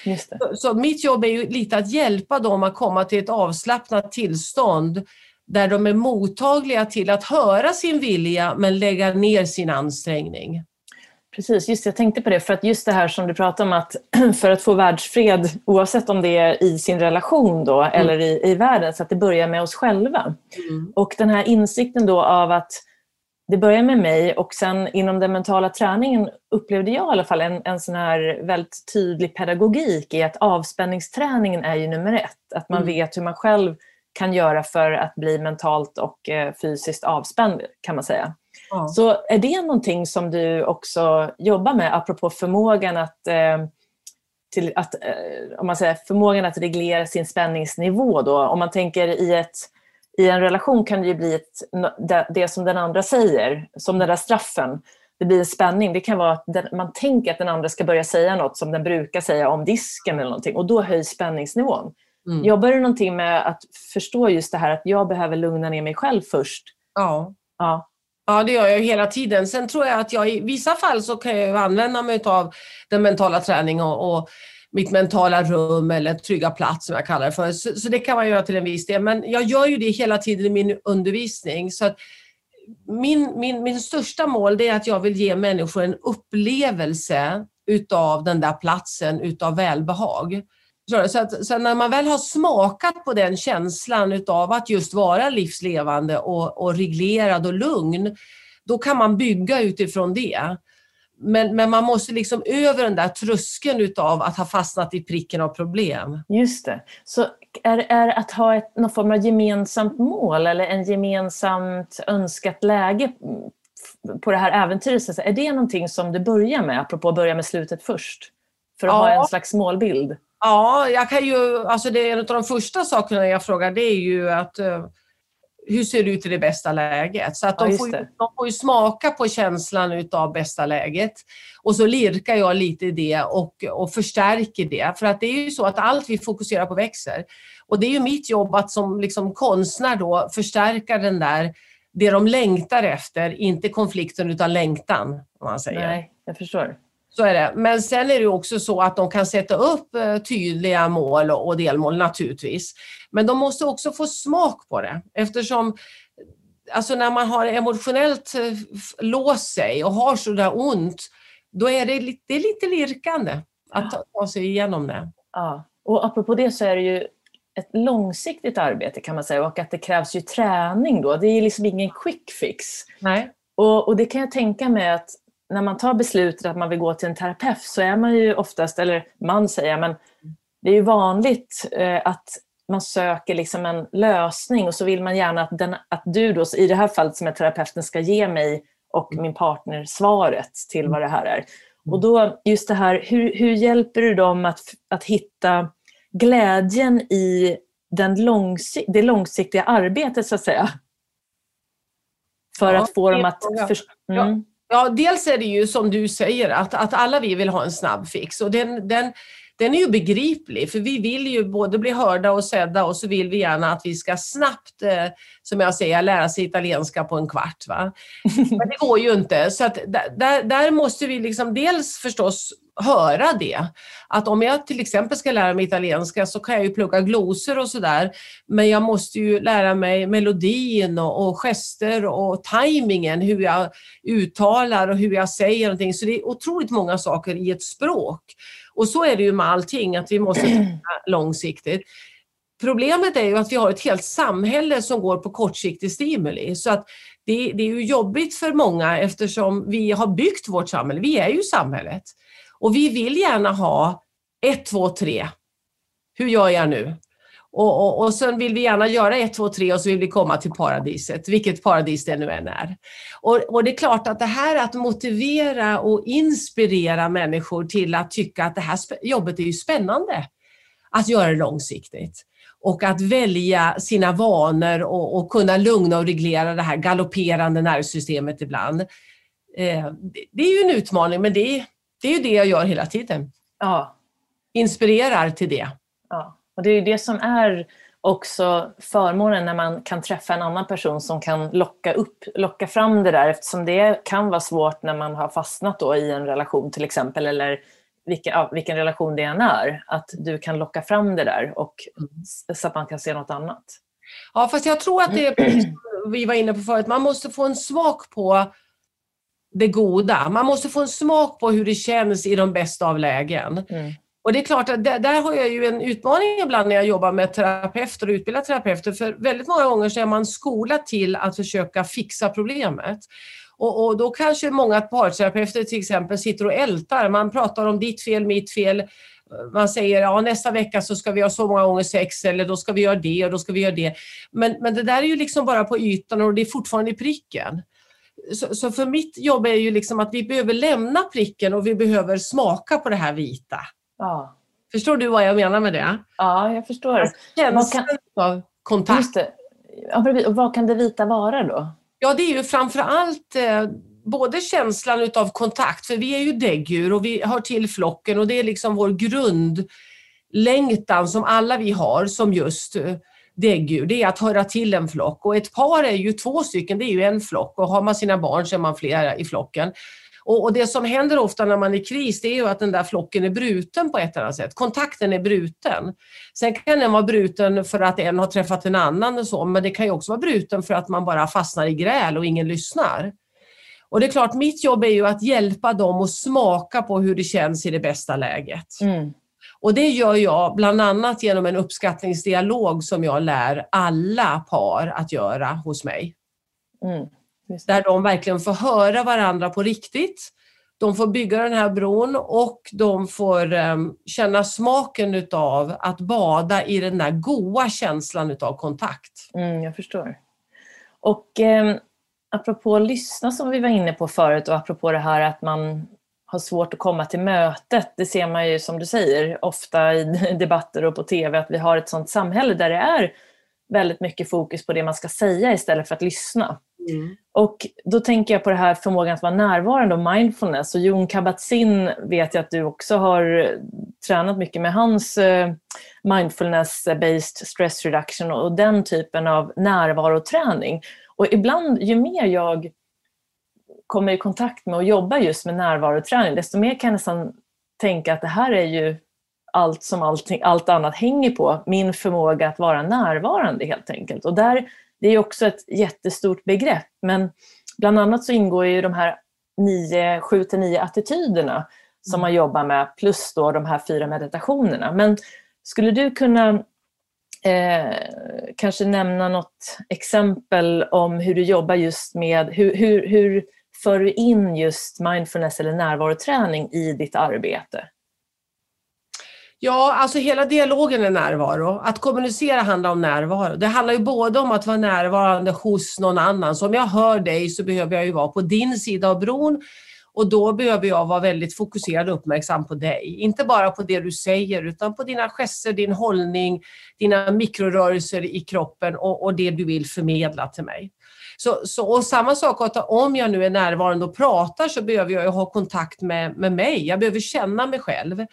Så, så, mitt jobb är ju lite att hjälpa dem att komma till ett avslappnat tillstånd där de är mottagliga till att höra sin vilja men lägga ner sin ansträngning. Precis, just jag tänkte på det, för att just det här som du pratar om att [CLEARS THROAT] för att få världsfred, oavsett om det är i sin relation då mm. eller i, i världen, så att det börjar med oss själva. Mm. Och den här insikten då av att det börjar med mig och sen inom den mentala träningen upplevde jag i alla fall en, en sån här väldigt tydlig pedagogik i att avspänningsträningen är ju nummer ett. Att man mm. vet hur man själv kan göra för att bli mentalt och eh, fysiskt avspänd kan man säga. Ja. Så är det någonting som du också jobbar med apropå förmågan att, eh, till att eh, om man säger förmågan att reglera sin spänningsnivå då? Om man tänker i ett i en relation kan det ju bli ett, det, det som den andra säger, som den där straffen. Det blir en spänning. Det kan vara att den, man tänker att den andra ska börja säga något som den brukar säga om disken eller någonting och då höjs spänningsnivån. Mm. Jobbar du någonting med att förstå just det här att jag behöver lugna ner mig själv först? Ja. Ja. Ja, det gör jag hela tiden. Sen tror jag att jag i vissa fall så kan jag använda mig av den mentala träningen och, och mitt mentala rum eller trygga plats som jag kallar det för. Så, så, det kan man göra till en viss del. Men jag gör ju det hela tiden i min undervisning. Så att min, min, min största mål är att jag vill ge människor en upplevelse utav den där platsen utav välbehag. Så, att, så när man väl har smakat på den känslan utav att just vara livslevande och, och reglerad och lugn, då kan man bygga utifrån det. Men, men man måste liksom över den där tröskeln utav att ha fastnat i pricken av problem. Just det. Så är, är att ha ett, någon form av gemensamt mål eller en gemensamt önskat läge på det här äventyret, är det någonting som du börjar med, apropå att börja med slutet först? För att ja. ha en slags målbild? Ja, jag kan ju, alltså det är en av de första sakerna jag frågar det är ju att uh, hur ser det ut i det bästa läget? Så att de, ja, får ju, de får ju smaka på känslan utav bästa läget. Och så lirkar jag lite i det och, och förstärker det. För att det är ju så att allt vi fokuserar på växer. Och det är ju mitt jobb att som liksom konstnär då förstärka den där, det de längtar efter, inte konflikten utan längtan. Om man säger. Nej, jag förstår. Så är det. Men sen är det också så att de kan sätta upp eh, tydliga mål och delmål naturligtvis. Men de måste också få smak på det eftersom alltså när man har emotionellt eh, låst sig och har sådär ont, då är det, lite, det är lite lirkande att ta, ta sig igenom det. Ja, och apropå det så är det ju ett långsiktigt arbete kan man säga och att det krävs ju träning då. Det är liksom ingen quick fix. Nej. Och, och det kan jag tänka mig att när man tar beslutet att man vill gå till en terapeut så är man ju oftast, eller man säger men det är ju vanligt eh, att man söker liksom en lösning och så vill man gärna att, den, att du då, i det här fallet som är terapeuten, ska ge mig och min partner svaret till vad det här är. Och då just det här, hur, hur hjälper du dem att, att hitta glädjen i den långsi det långsiktiga arbetet så att säga? För ja, att få dem att... För, mm. Ja. dels är det ju som du säger att, att alla vi vill ha en snabb fix och den, den, den är ju begriplig för vi vill ju både bli hörda och sedda och så vill vi gärna att vi ska snabbt, eh, som jag säger, lära sig italienska på en kvart. Va? [LAUGHS] Men det går ju inte. Så att där, där måste vi liksom dels förstås höra det. Att om jag till exempel ska lära mig italienska så kan jag ju plugga glosor och sådär. Men jag måste ju lära mig melodin och, och gester och tajmingen, hur jag uttalar och hur jag säger någonting. Så det är otroligt många saker i ett språk. Och så är det ju med allting, att vi måste tänka [CLEARS THROAT] långsiktigt. Problemet är ju att vi har ett helt samhälle som går på kortsiktig stimuli. Så att det, det, är ju jobbigt för många eftersom vi har byggt vårt samhälle. Vi är ju samhället. Och vi vill gärna ha ett, två, tre. Hur gör jag nu? Och, och, och sen vill vi gärna göra ett, två, tre och så vill vi komma till paradiset, vilket paradis det nu än är. Och, och det är klart att det här att motivera och inspirera människor till att tycka att det här jobbet är ju spännande att göra det långsiktigt och att välja sina vanor och, och, kunna lugna och reglera det här galopperande nervsystemet ibland. Eh, det, det, är ju en utmaning, men det, det är ju det jag gör hela tiden. Ja. Inspirerar till det. Ja. Och det är det som är också förmånen när man kan träffa en annan person som kan locka, upp, locka fram det där eftersom det kan vara svårt när man har fastnat då i en relation till exempel eller vilken, ja, vilken relation det än är, att du kan locka fram det där och, så att man kan se något annat. Ja, fast jag tror att det är, [CLEARS THROAT] vi var inne på förut, man måste få en smak på det goda. Man måste få en smak på hur det känns i de bästa av lägen. Mm. Och det är klart att där, där, har jag ju en utmaning ibland när jag jobbar med terapeuter och utbildar terapeuter. För väldigt många gånger så är man skolad till att försöka fixa problemet. Och, och, då kanske många parterapeuter till exempel sitter och ältar. Man pratar om ditt fel, mitt fel. Man säger ja nästa vecka så ska vi ha så många gånger sex eller då ska vi göra det och då ska vi göra det. Men, men det där är ju liksom bara på ytan och det är fortfarande i pricken. Så, så, för mitt jobb är ju liksom att vi behöver lämna pricken och vi behöver smaka på det här vita. Ja. Förstår du vad jag menar med det? Ja, jag förstår. Alltså, känslan av kontakt. Ja, och vad kan det vita vara då? Ja, det är ju framförallt eh, både känslan utav kontakt, för vi är ju däggdjur och vi hör till flocken och det är liksom vår grundlängtan som alla vi har som just eh, däggdjur, det är att höra till en flock. Och ett par är ju två stycken, det är ju en flock och har man sina barn så är man flera i flocken. Och, och, det som händer ofta när man är i kris det är ju att den där flocken är bruten på ett eller annat sätt. Kontakten är bruten. Sen kan den vara bruten för att en har träffat en annan och så, men det kan ju också vara bruten för att man bara fastnar i gräl och ingen lyssnar. Och det är klart, mitt jobb är ju att hjälpa dem att smaka på hur det känns i det bästa läget. Mm. Och det gör jag bland annat genom en uppskattningsdialog som jag lär alla par att göra hos mig. Mm. Där de verkligen får höra varandra på riktigt. De får bygga den här bron och de får um, känna smaken utav att bada i den där goa känslan utav kontakt. Mm, jag förstår. Och eh, apropå lyssna som vi var inne på förut och apropå det här att man har svårt att komma till mötet. Det ser man ju som du säger ofta i [LAUGHS] debatter och på TV att vi har ett sådant samhälle där det är väldigt mycket fokus på det man ska säga istället för att lyssna. Mm. Och då tänker jag på det här förmågan att vara närvarande och mindfulness. Och Jon Kabat-Zinn vet jag att du också har tränat mycket med hans eh, mindfulness-based stress reduction och den typen av närvaroträning. Och ibland, ju mer jag kommer i kontakt med och jobbar just med närvaroträning, desto mer kan jag nästan tänka att det här är ju allt som allting, allt annat hänger på, min förmåga att vara närvarande helt enkelt. Och där, det är också ett jättestort begrepp, men bland annat så ingår ju de här 7 till 9 attityderna som mm. man jobbar med, plus då de här fyra meditationerna. Men skulle du kunna eh, kanske nämna något exempel om hur du jobbar just med, hur, hur, hur för du in just mindfulness eller närvaroträning i ditt arbete? Ja, alltså hela dialogen är närvaro. Att kommunicera handlar om närvaro. Det handlar ju både om att vara närvarande hos någon annan. Så om jag hör dig så behöver jag ju vara på din sida av bron Och då behöver jag vara väldigt fokuserad och uppmärksam på dig. Inte bara på det du säger utan på dina gester, din hållning, dina mikrorörelser i kroppen och, och det du vill förmedla till mig. Så, så, och samma sak att om jag nu är närvarande och pratar så behöver jag ha kontakt med, med mig. Jag behöver känna mig själv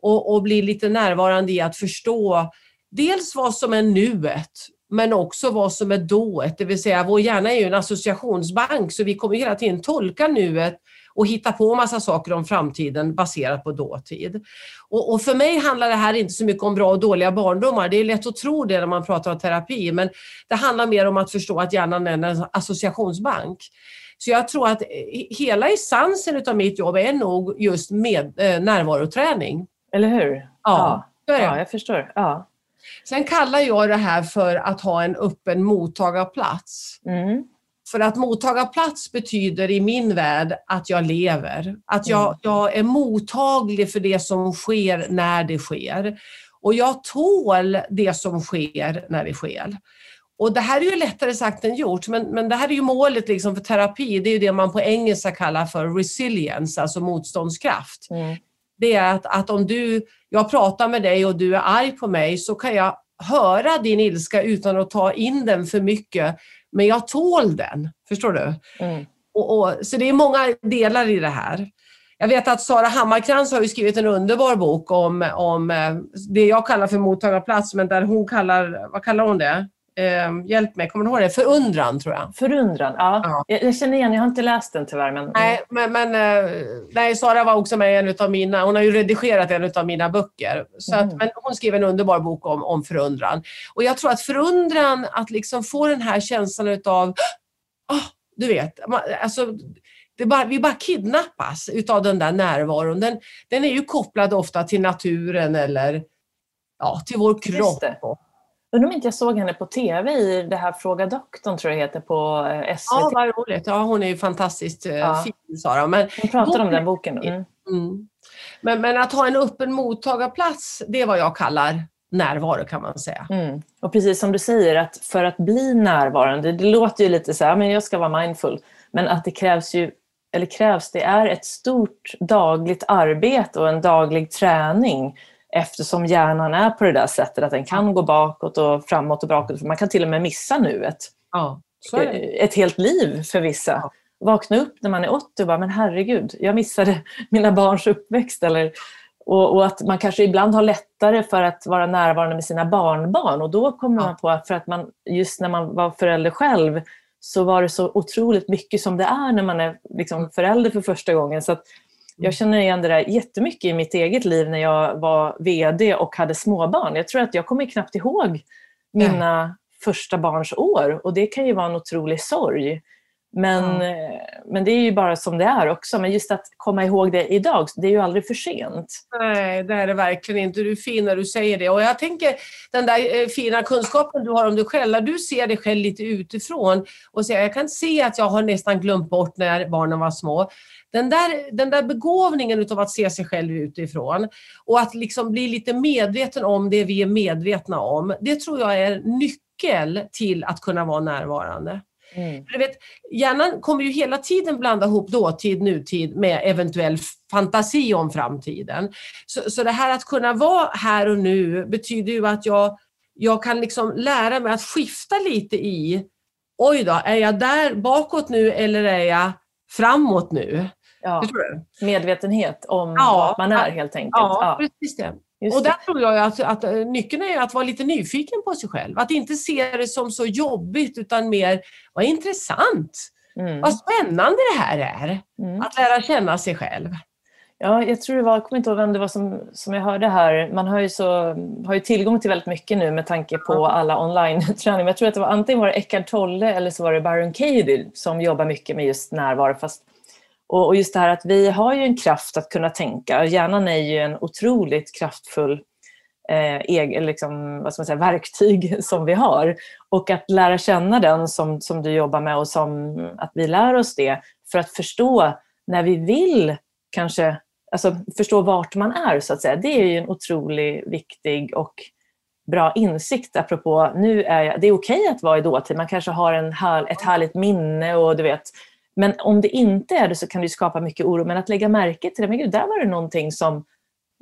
och, och bli lite närvarande i att förstå dels vad som är nuet men också vad som är dået. Det vill säga vår hjärna är ju en associationsbank så vi kommer hela tiden tolka nuet och hitta på massa saker om framtiden baserat på dåtid. Och, och, för mig handlar det här inte så mycket om bra och dåliga barndomar. Det är lätt att tro det när man pratar om terapi, men det handlar mer om att förstå att hjärnan är en associationsbank. Så jag tror att hela essensen av mitt jobb är nog just med, eh, närvaroträning. Eller hur? Ja, ja. ja jag förstår. Ja. Sen kallar jag det här för att ha en öppen mottagarplats. Mm. För att mottagarplats betyder i min värld att jag lever. Att jag, mm. jag är mottaglig för det som sker när det sker. Och jag tål det som sker när det sker. Och det här är ju lättare sagt än gjort, men, men det här är ju målet liksom för terapi. Det är ju det man på engelska kallar för resilience, alltså motståndskraft. Mm. Det är att, att om du, jag pratar med dig och du är arg på mig så kan jag höra din ilska utan att ta in den för mycket men jag tål den. Förstår du? Mm. Och, och, så det är många delar i det här. Jag vet att Sara Hammarkrans har skrivit en underbar bok om, om eh, det jag kallar för mottagarplats, men där hon kallar, vad kallar hon det? Eh, hjälp mig, kommer du ihåg det? Förundran tror jag. Förundran, ja. ja. Jag, jag, känner igen, jag har inte läst den tyvärr. Men... Nej, men, men eh, nej, Sara var också med i en av mina, hon har ju redigerat en av mina böcker. Så mm. att, men hon skrev en underbar bok om, om förundran. Och jag tror att förundran, att liksom få den här känslan utav, oh, [GASPS] du vet, alltså, det bara, vi bara kidnappas utav den där närvaron. Den, den är ju kopplad ofta till naturen eller ja, till vår kropp. Undrar om inte jag såg henne på TV i det här Fråga doktorn, tror jag heter, på eh, SVT. Ja, vad roligt. Ja, hon är ju fantastiskt eh, ja. fin, Sara. Men hon pratar om den boken. Mm. Mm. Men, men att ha en öppen mottagarplats, det är vad jag kallar närvaro kan man säga. Mm. Och precis som du säger, att för att bli närvarande, det låter ju lite så här, men jag ska vara mindful, men att det krävs ju, eller krävs, det är ett stort dagligt arbete och en daglig träning eftersom hjärnan är på det där sättet att den kan gå bakåt och framåt och bakåt. Man kan till och med missa nuet. Ja, ett helt liv för vissa. Ja. Vakna upp när man är 80 och bara, men herregud, jag missade [LAUGHS] mina barns uppväxt. Eller, och, och, att man kanske ibland har lättare för att vara närvarande med sina barnbarn och då kommer ja. man på att för att man, just när man var förälder själv så var det så otroligt mycket som det är när man är liksom mm. förälder för första gången. Så att jag känner igen det där jättemycket i mitt eget liv när jag var VD och hade småbarn. Jag tror att jag kommer knappt ihåg mina första barns år och det kan ju vara en otrolig sorg. Men, mm. men det är ju bara som det är också. Men just att komma ihåg det idag, det är ju aldrig för sent. Nej, det är det verkligen inte. Du är fin när du säger det. Och jag tänker den där eh, fina kunskapen du har om dig själv, när du ser dig själv lite utifrån och säger jag kan se att jag har nästan glömt bort när barnen var små. Den där, den där begåvningen utav att se sig själv utifrån och att liksom bli lite medveten om det vi är medvetna om, det tror jag är nyckel till att kunna vara närvarande. Mm. Du vet, hjärnan kommer ju hela tiden blanda ihop dåtid, nutid med eventuell fantasi om framtiden. Så, så det här att kunna vara här och nu betyder ju att jag, jag kan liksom lära mig att skifta lite i, oj då, är jag där bakåt nu eller är jag framåt nu? Ja. Medvetenhet om ja. vart man är helt enkelt. Ja, ja. precis det. Just och där det. tror jag att, att, eh, nyckeln är att vara lite nyfiken på sig själv. Att inte se det som så jobbigt utan mer, vad intressant, mm. vad spännande det här är. Mm. Att lära känna sig själv. Ja, jag tror det var, jag kommer inte ihåg vem det var som, som jag hörde här. Man har ju, så, har ju tillgång till väldigt mycket nu med tanke på alla online-träningar. Jag tror att det var antingen var det Eckart Tolle eller så var det Byron Katie som jobbar mycket med just närvaro. Fast och, just det här att vi har ju en kraft att kunna tänka. Hjärnan är ju en otroligt kraftfull eh, egen, liksom, vad ska man säga, verktyg [LAUGHS] som vi har. Och att lära känna den som, som du jobbar med och som, att vi lär oss det för att förstå när vi vill kanske alltså förstå vart man är så att säga. Det är ju en otroligt viktig och bra insikt apropå nu är jag, det är okej okay att vara i dåtid. Man kanske har en här, ett härligt minne och du vet men om det inte är det så kan det skapa mycket oro. Men att lägga märke till det, men gud, där var det någonting som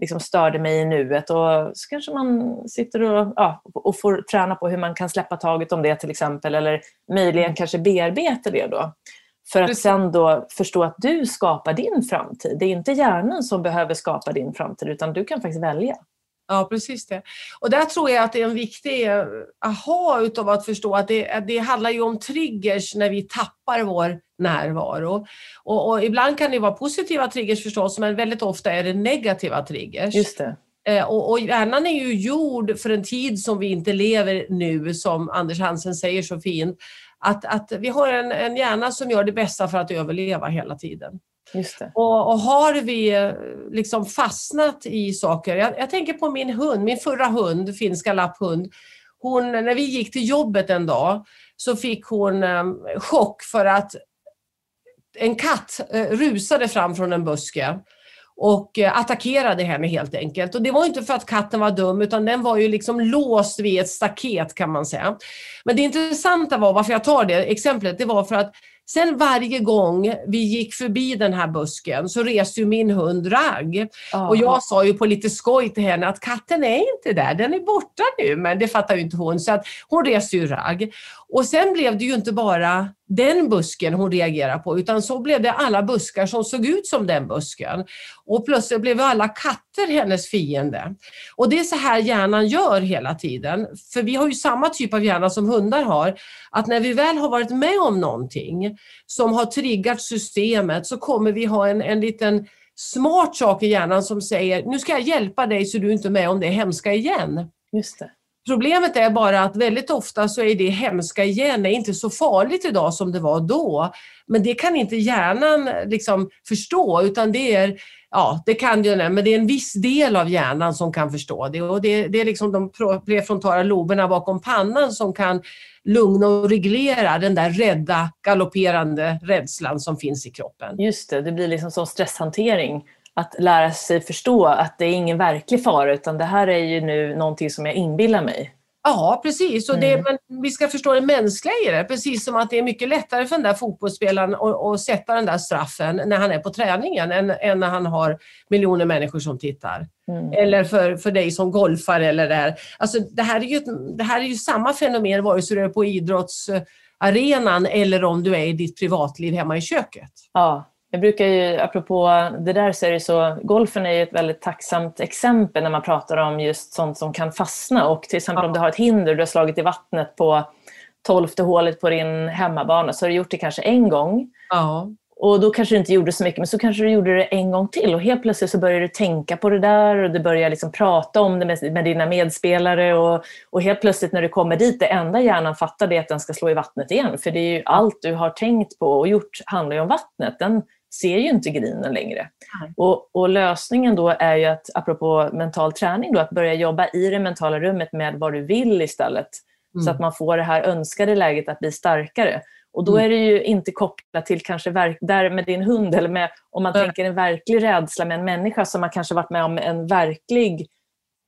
liksom störde mig i nuet. Och så kanske man sitter och, ja, och får träna på hur man kan släppa taget om det till exempel. Eller möjligen mm. kanske bearbeta det då. För att sen då förstå att du skapar din framtid. Det är inte hjärnan som behöver skapa din framtid utan du kan faktiskt välja. Ja, precis det. Och där tror jag att det är en viktig eh, aha utav att förstå att det, det handlar ju om triggers när vi tappar vår närvaro. Och, och, ibland kan det vara positiva triggers förstås, men väldigt ofta är det negativa triggers. Just det. Eh, och, och hjärnan är ju gjord för en tid som vi inte lever nu, som Anders Hansen säger så fint. Att, att vi har en, en hjärna som gör det bästa för att överleva hela tiden. Och, och, har vi liksom fastnat i saker, jag, jag, tänker på min hund, min förra hund, finska lapphund. Hon, när vi gick till jobbet en dag så fick hon um, chock för att en katt uh, rusade fram från en buske och eh, attackerade henne helt enkelt. Och det var inte för att katten var dum utan den var ju liksom låst vid ett staket kan man säga. Men det intressanta var, varför jag tar det exemplet, det var för att Sen varje gång vi gick förbi den här busken så reste ju min hund ragg. Aha. Och jag sa ju på lite skoj till henne att katten är inte där, den är borta nu. Men det fattar ju inte hon, så att hon reste ju ragg. Och sen blev det ju inte bara den busken hon reagerade på, utan så blev det alla buskar som såg ut som den busken. Och plötsligt blev alla katter hennes fiende. Och det är så här hjärnan gör hela tiden. För vi har ju samma typ av hjärna som hundar har, att när vi väl har varit med om någonting som har triggat systemet så kommer vi ha en, en liten smart sak i hjärnan som säger, nu ska jag hjälpa dig så du inte är med om det hemska igen. Just det. Problemet är bara att väldigt ofta så är det hemska igen är inte så farligt idag som det var då. Men det kan inte hjärnan liksom förstå utan det är, ja det kan ju men det är en viss del av hjärnan som kan förstå det. Och det, det är liksom de prefrontala loberna bakom pannan som kan lugna och reglera den där rädda, galopperande rädslan som finns i kroppen. Just det, det blir liksom som stresshantering att lära sig förstå att det är ingen verklig fara utan det här är ju nu någonting som jag inbillar mig. Ja, precis. Och det, mm. men vi ska förstå det mänskliga i det. Precis som att det är mycket lättare för den där fotbollsspelaren att, sätta den där straffen när han är på träningen än, än när han har miljoner människor som tittar. Mm. Eller för, för dig som golfar eller det Alltså, det, här är ju, det här är ju samma fenomen vare sig du är på idrottsarenan eller om du är i ditt privatliv hemma i köket. Ja, jag brukar ju, apropå det där, så är det så, golfen är ju ett väldigt tacksamt exempel när man pratar om just sånt som kan fastna. Och till exempel om du har ett hinder, du har slagit i vattnet på tolfte hålet på din hemmabana, så har du gjort det kanske en gång. Ja. Och då kanske du inte gjorde så mycket, men så kanske du gjorde det en gång till. Och helt plötsligt så börjar du tänka på det där och du börjar liksom prata om det med, med dina medspelare. Och, och helt plötsligt när du kommer dit, det enda hjärnan fattar det är att den ska slå i vattnet igen. För det är ju allt du har tänkt på och gjort handlar ju om vattnet. Den, ser ju inte grinen längre. Och, och, lösningen då är ju att, apropå mental träning, då, att börja jobba i det mentala rummet med vad du vill istället. Mm. Så att man får det här önskade läget att bli starkare. Och då mm. är det ju inte kopplat till kanske verk, där med din hund eller med, om man mm. tänker en verklig rädsla med en människa som har kanske varit med om en verklig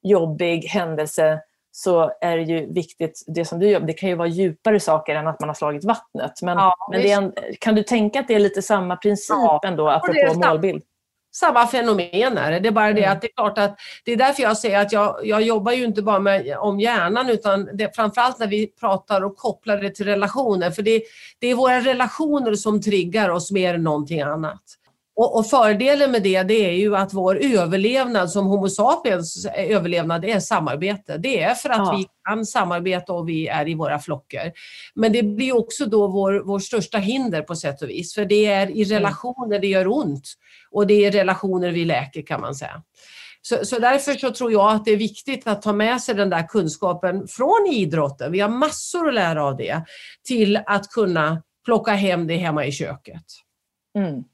jobbig händelse så är det ju viktigt, det som du gör, det kan ju vara djupare saker än att man har slagit vattnet. Men, ja, men en, kan du tänka att det är lite samma princip ja, ändå, apropå målbild? Samma fenomen är det. Det är bara det mm. att det är klart att det är därför jag säger att jag, jag jobbar ju inte bara med, om hjärnan utan det, framförallt när vi pratar och kopplar det till relationer. För det, det är våra relationer som triggar oss mer än någonting annat. Och, och, fördelen med det, det är ju att vår överlevnad som Homo sapiens överlevnad är samarbete. Det är för att ja. vi kan samarbeta och vi är i våra flockar. Men det blir också då vår, vår största hinder på sätt och vis. För det är i mm. relationer det gör ont och det är relationer vi läker kan man säga. Så, så därför så tror jag att det är viktigt att ta med sig den där kunskapen från idrotten, vi har massor att lära av det, till att kunna plocka hem det hemma i köket. Mm.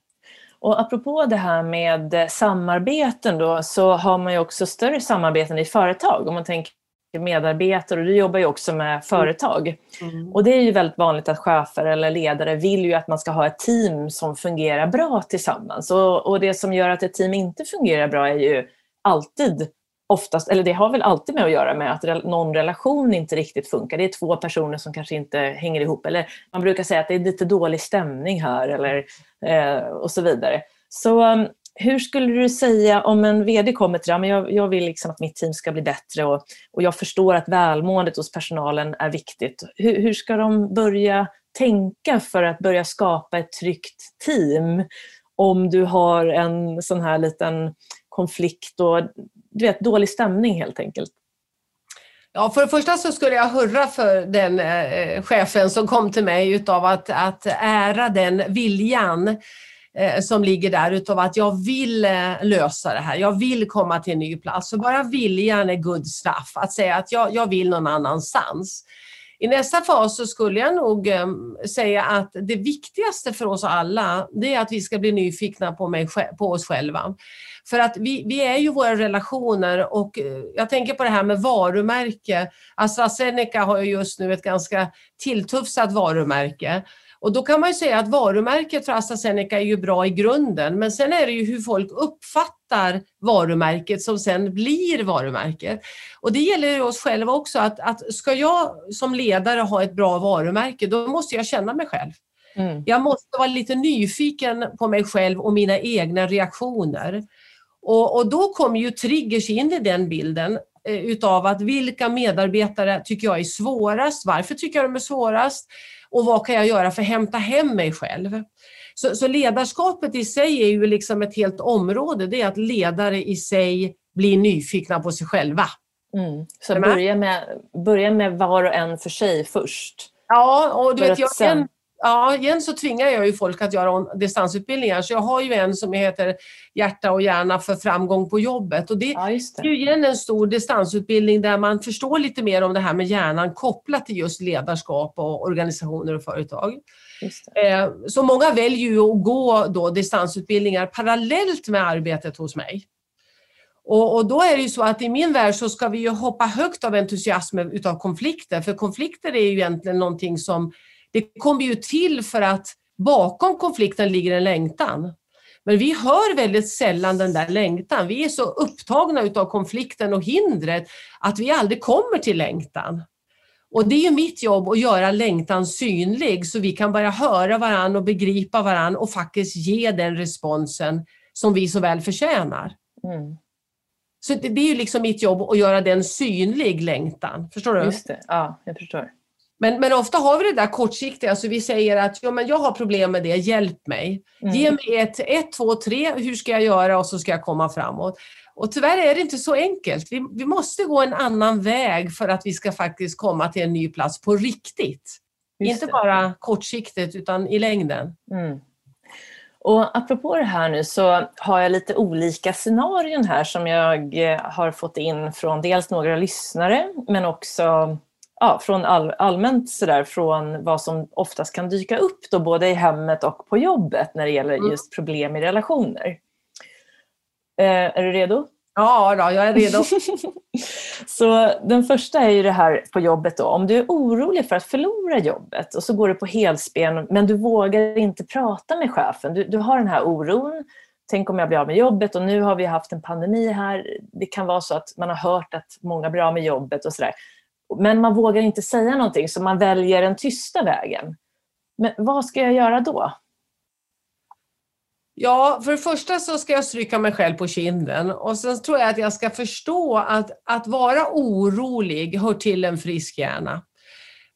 Och apropå det här med samarbeten då, så har man ju också större samarbeten i företag. Om man tänker medarbetare, och du jobbar ju också med företag. Mm. Och det är ju väldigt vanligt att chefer eller ledare vill ju att man ska ha ett team som fungerar bra tillsammans. Och, och det som gör att ett team inte fungerar bra är ju alltid oftast, eller det har väl alltid med att göra med att någon relation inte riktigt funkar. Det är två personer som kanske inte hänger ihop. Eller man brukar säga att det är lite dålig stämning här eller, eh, och så vidare. Så um, hur skulle du säga om en VD kommer till dig, men jag, jag vill liksom att mitt team ska bli bättre och, och jag förstår att välmåendet hos personalen är viktigt. Hur, hur ska de börja tänka för att börja skapa ett tryggt team om du har en sån här liten konflikt och du vet, dålig stämning helt enkelt? Ja, för det första så skulle jag hurra för den eh, chefen som kom till mig utav att, att ära den viljan eh, som ligger där utav att jag vill eh, lösa det här. Jag vill komma till en ny plats. Så bara viljan är good stuff. Att säga att jag, jag vill någon annanstans. I nästa fas så skulle jag nog eh, säga att det viktigaste för oss alla, det är att vi ska bli nyfikna på, mig, på oss själva. För att vi, vi är ju våra relationer och eh, jag tänker på det här med varumärke. AstraZeneca har ju just nu ett ganska tilltufsat varumärke. Och då kan man ju säga att varumärket för AstraZeneca är ju bra i grunden, men sen är det ju hur folk uppfattar varumärket som sen blir varumärket. Och det gäller ju oss själva också, att, att ska jag som ledare ha ett bra varumärke, då måste jag känna mig själv. Mm. Jag måste vara lite nyfiken på mig själv och mina egna reaktioner. Och, och då kommer ju triggers in i den bilden eh, utav att vilka medarbetare tycker jag är svårast? Varför tycker jag de är svårast? Och vad kan jag göra för att hämta hem mig själv? Så, så ledarskapet i sig är ju liksom ett helt område. Det är att ledare i sig blir nyfikna på sig själva. Mm. Så börja med, börja med var och en för sig först. Ja, och du vet, jag, sen... Ja, igen så tvingar jag ju folk att göra distansutbildningar. Så jag har ju en som heter Hjärta och hjärna för framgång på jobbet. Och det, ja, det. är ju igen en stor distansutbildning där man förstår lite mer om det här med hjärnan kopplat till just ledarskap och organisationer och företag. Eh, så många väljer ju att gå då distansutbildningar parallellt med arbetet hos mig. Och, och, då är det ju så att i min värld så ska vi ju hoppa högt av entusiasm utav konflikter, för konflikter är ju egentligen någonting som det kommer ju till för att bakom konflikten ligger en längtan. Men vi hör väldigt sällan den där längtan. Vi är så upptagna utav konflikten och hindret att vi aldrig kommer till längtan. Och det är mitt jobb att göra längtan synlig så vi kan börja höra varann och begripa varann och faktiskt ge den responsen som vi så väl förtjänar. Mm. Så det, det, är ju liksom mitt jobb att göra den synlig, längtan. Förstår du? Just det, ja, jag förstår. Men, men ofta har vi det där kortsiktiga, så alltså vi säger att ja, men jag har problem med det, hjälp mig. Mm. Ge mig ett, ett, två, tre, hur ska jag göra och så ska jag komma framåt. Och tyvärr är det inte så enkelt. Vi, vi måste gå en annan väg för att vi ska faktiskt komma till en ny plats på riktigt. Just inte det. bara kortsiktigt utan i längden. Mm. Och apropå det här nu så har jag lite olika scenarion här som jag eh, har fått in från dels några lyssnare men också ja, från all, allmänt sådär från vad som oftast kan dyka upp då både i hemmet och på jobbet när det gäller mm. just problem i relationer. Eh, är du redo? Ja, då, jag är redo. [LAUGHS] så den första är ju det här på jobbet då. Om du är orolig för att förlora jobbet och så går du på helspel men du vågar inte prata med chefen. Du, du har den här oron. Tänk om jag blir av med jobbet och nu har vi haft en pandemi här. Det kan vara så att man har hört att många blir av med jobbet och sådär. Men man vågar inte säga någonting så man väljer den tysta vägen. Men vad ska jag göra då? Ja, för det första så ska jag stryka mig själv på kinden och sen tror jag att jag ska förstå att att vara orolig hör till en frisk hjärna.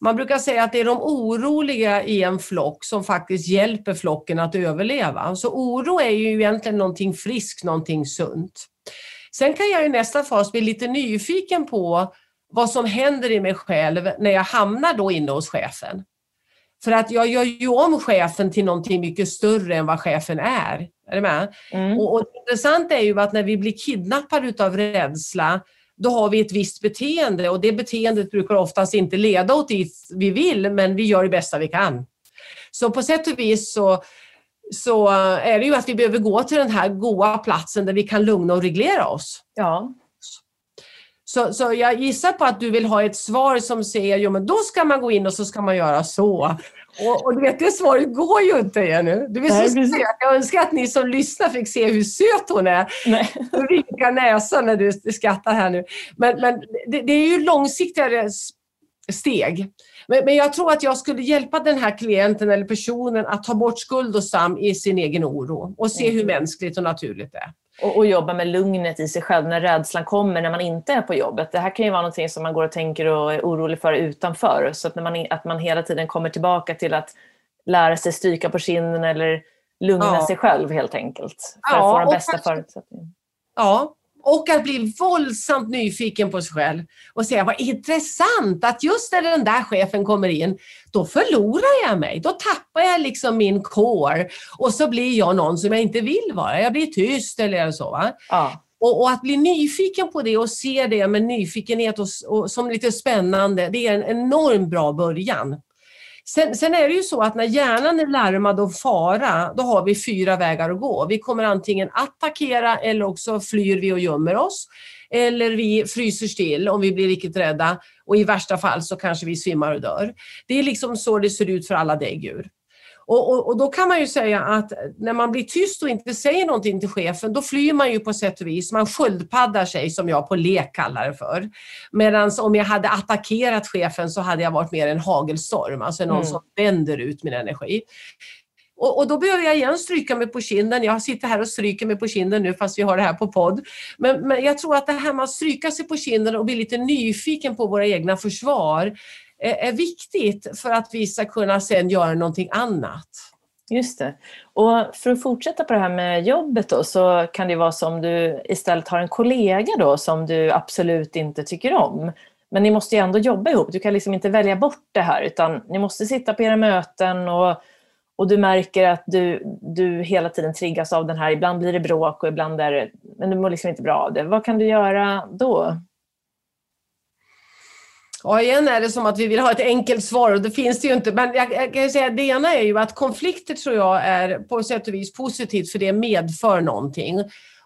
Man brukar säga att det är de oroliga i en flock som faktiskt hjälper flocken att överleva. Så oro är ju egentligen någonting friskt, någonting sunt. Sen kan jag i nästa fas bli lite nyfiken på vad som händer i mig själv när jag hamnar då inne hos chefen. För att jag gör ju om chefen till någonting mycket större än vad chefen är. Är du med? Mm. Och, och det intressanta är ju att när vi blir kidnappade utav rädsla, då har vi ett visst beteende och det beteendet brukar oftast inte leda åt dit vi vill, men vi gör det bästa vi kan. Så på sätt och vis så, så är det ju att vi behöver gå till den här goa platsen där vi kan lugna och reglera oss. Ja. Så, så jag gissar på att du vill ha ett svar som säger, jo men då ska man gå in och så ska man göra så. Och, och du vet, det svaret går ju inte Jenny. Du är så söt. Jag önskar att ni som lyssnar fick se hur söt hon är. Nej. Du vinkar näsan när du skrattar här nu. Men, men det, det är ju långsiktigare steg. Men, men, jag tror att jag skulle hjälpa den här klienten eller personen att ta bort skuld och sam i sin egen oro och se hur mm. mänskligt och naturligt det är. Och, och, jobba med lugnet i sig själv när rädslan kommer när man inte är på jobbet. Det här kan ju vara någonting som man går och tänker och är orolig för utanför. Så att, när man, att man hela tiden kommer tillbaka till att lära sig stryka på kinden eller lugna ja. sig själv helt enkelt. För ja, att få de bästa förutsättningarna. Ja, och att bli våldsamt nyfiken på sig själv och säga vad intressant att just när den där chefen kommer in, då förlorar jag mig. Då tappar jag liksom min core och så blir jag någon som jag inte vill vara. Jag blir tyst eller så. Ja. Och, och, att bli nyfiken på det och se det med nyfikenhet och, och, som lite spännande, det är en enormt bra början. Sen, sen, är det ju så att när hjärnan är larmad och fara, då har vi fyra vägar att gå. Vi kommer antingen attackera eller också flyr vi och gömmer oss. Eller vi fryser still om vi blir riktigt rädda och i värsta fall så kanske vi svimmar och dör. Det är liksom så det ser ut för alla däggdjur. Och, och, och, då kan man ju säga att när man blir tyst och inte säger någonting till chefen, då flyr man ju på sätt och vis. Man sköldpaddar sig, som jag på lek kallar det för. Medan om jag hade attackerat chefen så hade jag varit mer en hagelstorm, alltså någon mm. som vänder ut min energi. Och, och, då behöver jag igen stryka mig på kinden. Jag sitter här och stryker mig på kinden nu fast vi har det här på podd. Men, men jag tror att det här med att stryka sig på kinden och bli lite nyfiken på våra egna försvar är viktigt för att vi ska kunna sen göra någonting annat. Just det. Och för att fortsätta på det här med jobbet då, så kan det vara som du istället har en kollega då som du absolut inte tycker om. Men ni måste ju ändå jobba ihop. Du kan liksom inte välja bort det här utan ni måste sitta på era möten och, och du märker att du, du hela tiden triggas av den här. Ibland blir det bråk och ibland är det, men du mår liksom inte bra av det. Vad kan du göra då? Ja, igen är det som att vi vill ha ett enkelt svar och det finns det ju inte. Men jag, jag kan säga det ena är ju att konflikter tror jag är på sätt och vis positivt för det medför någonting.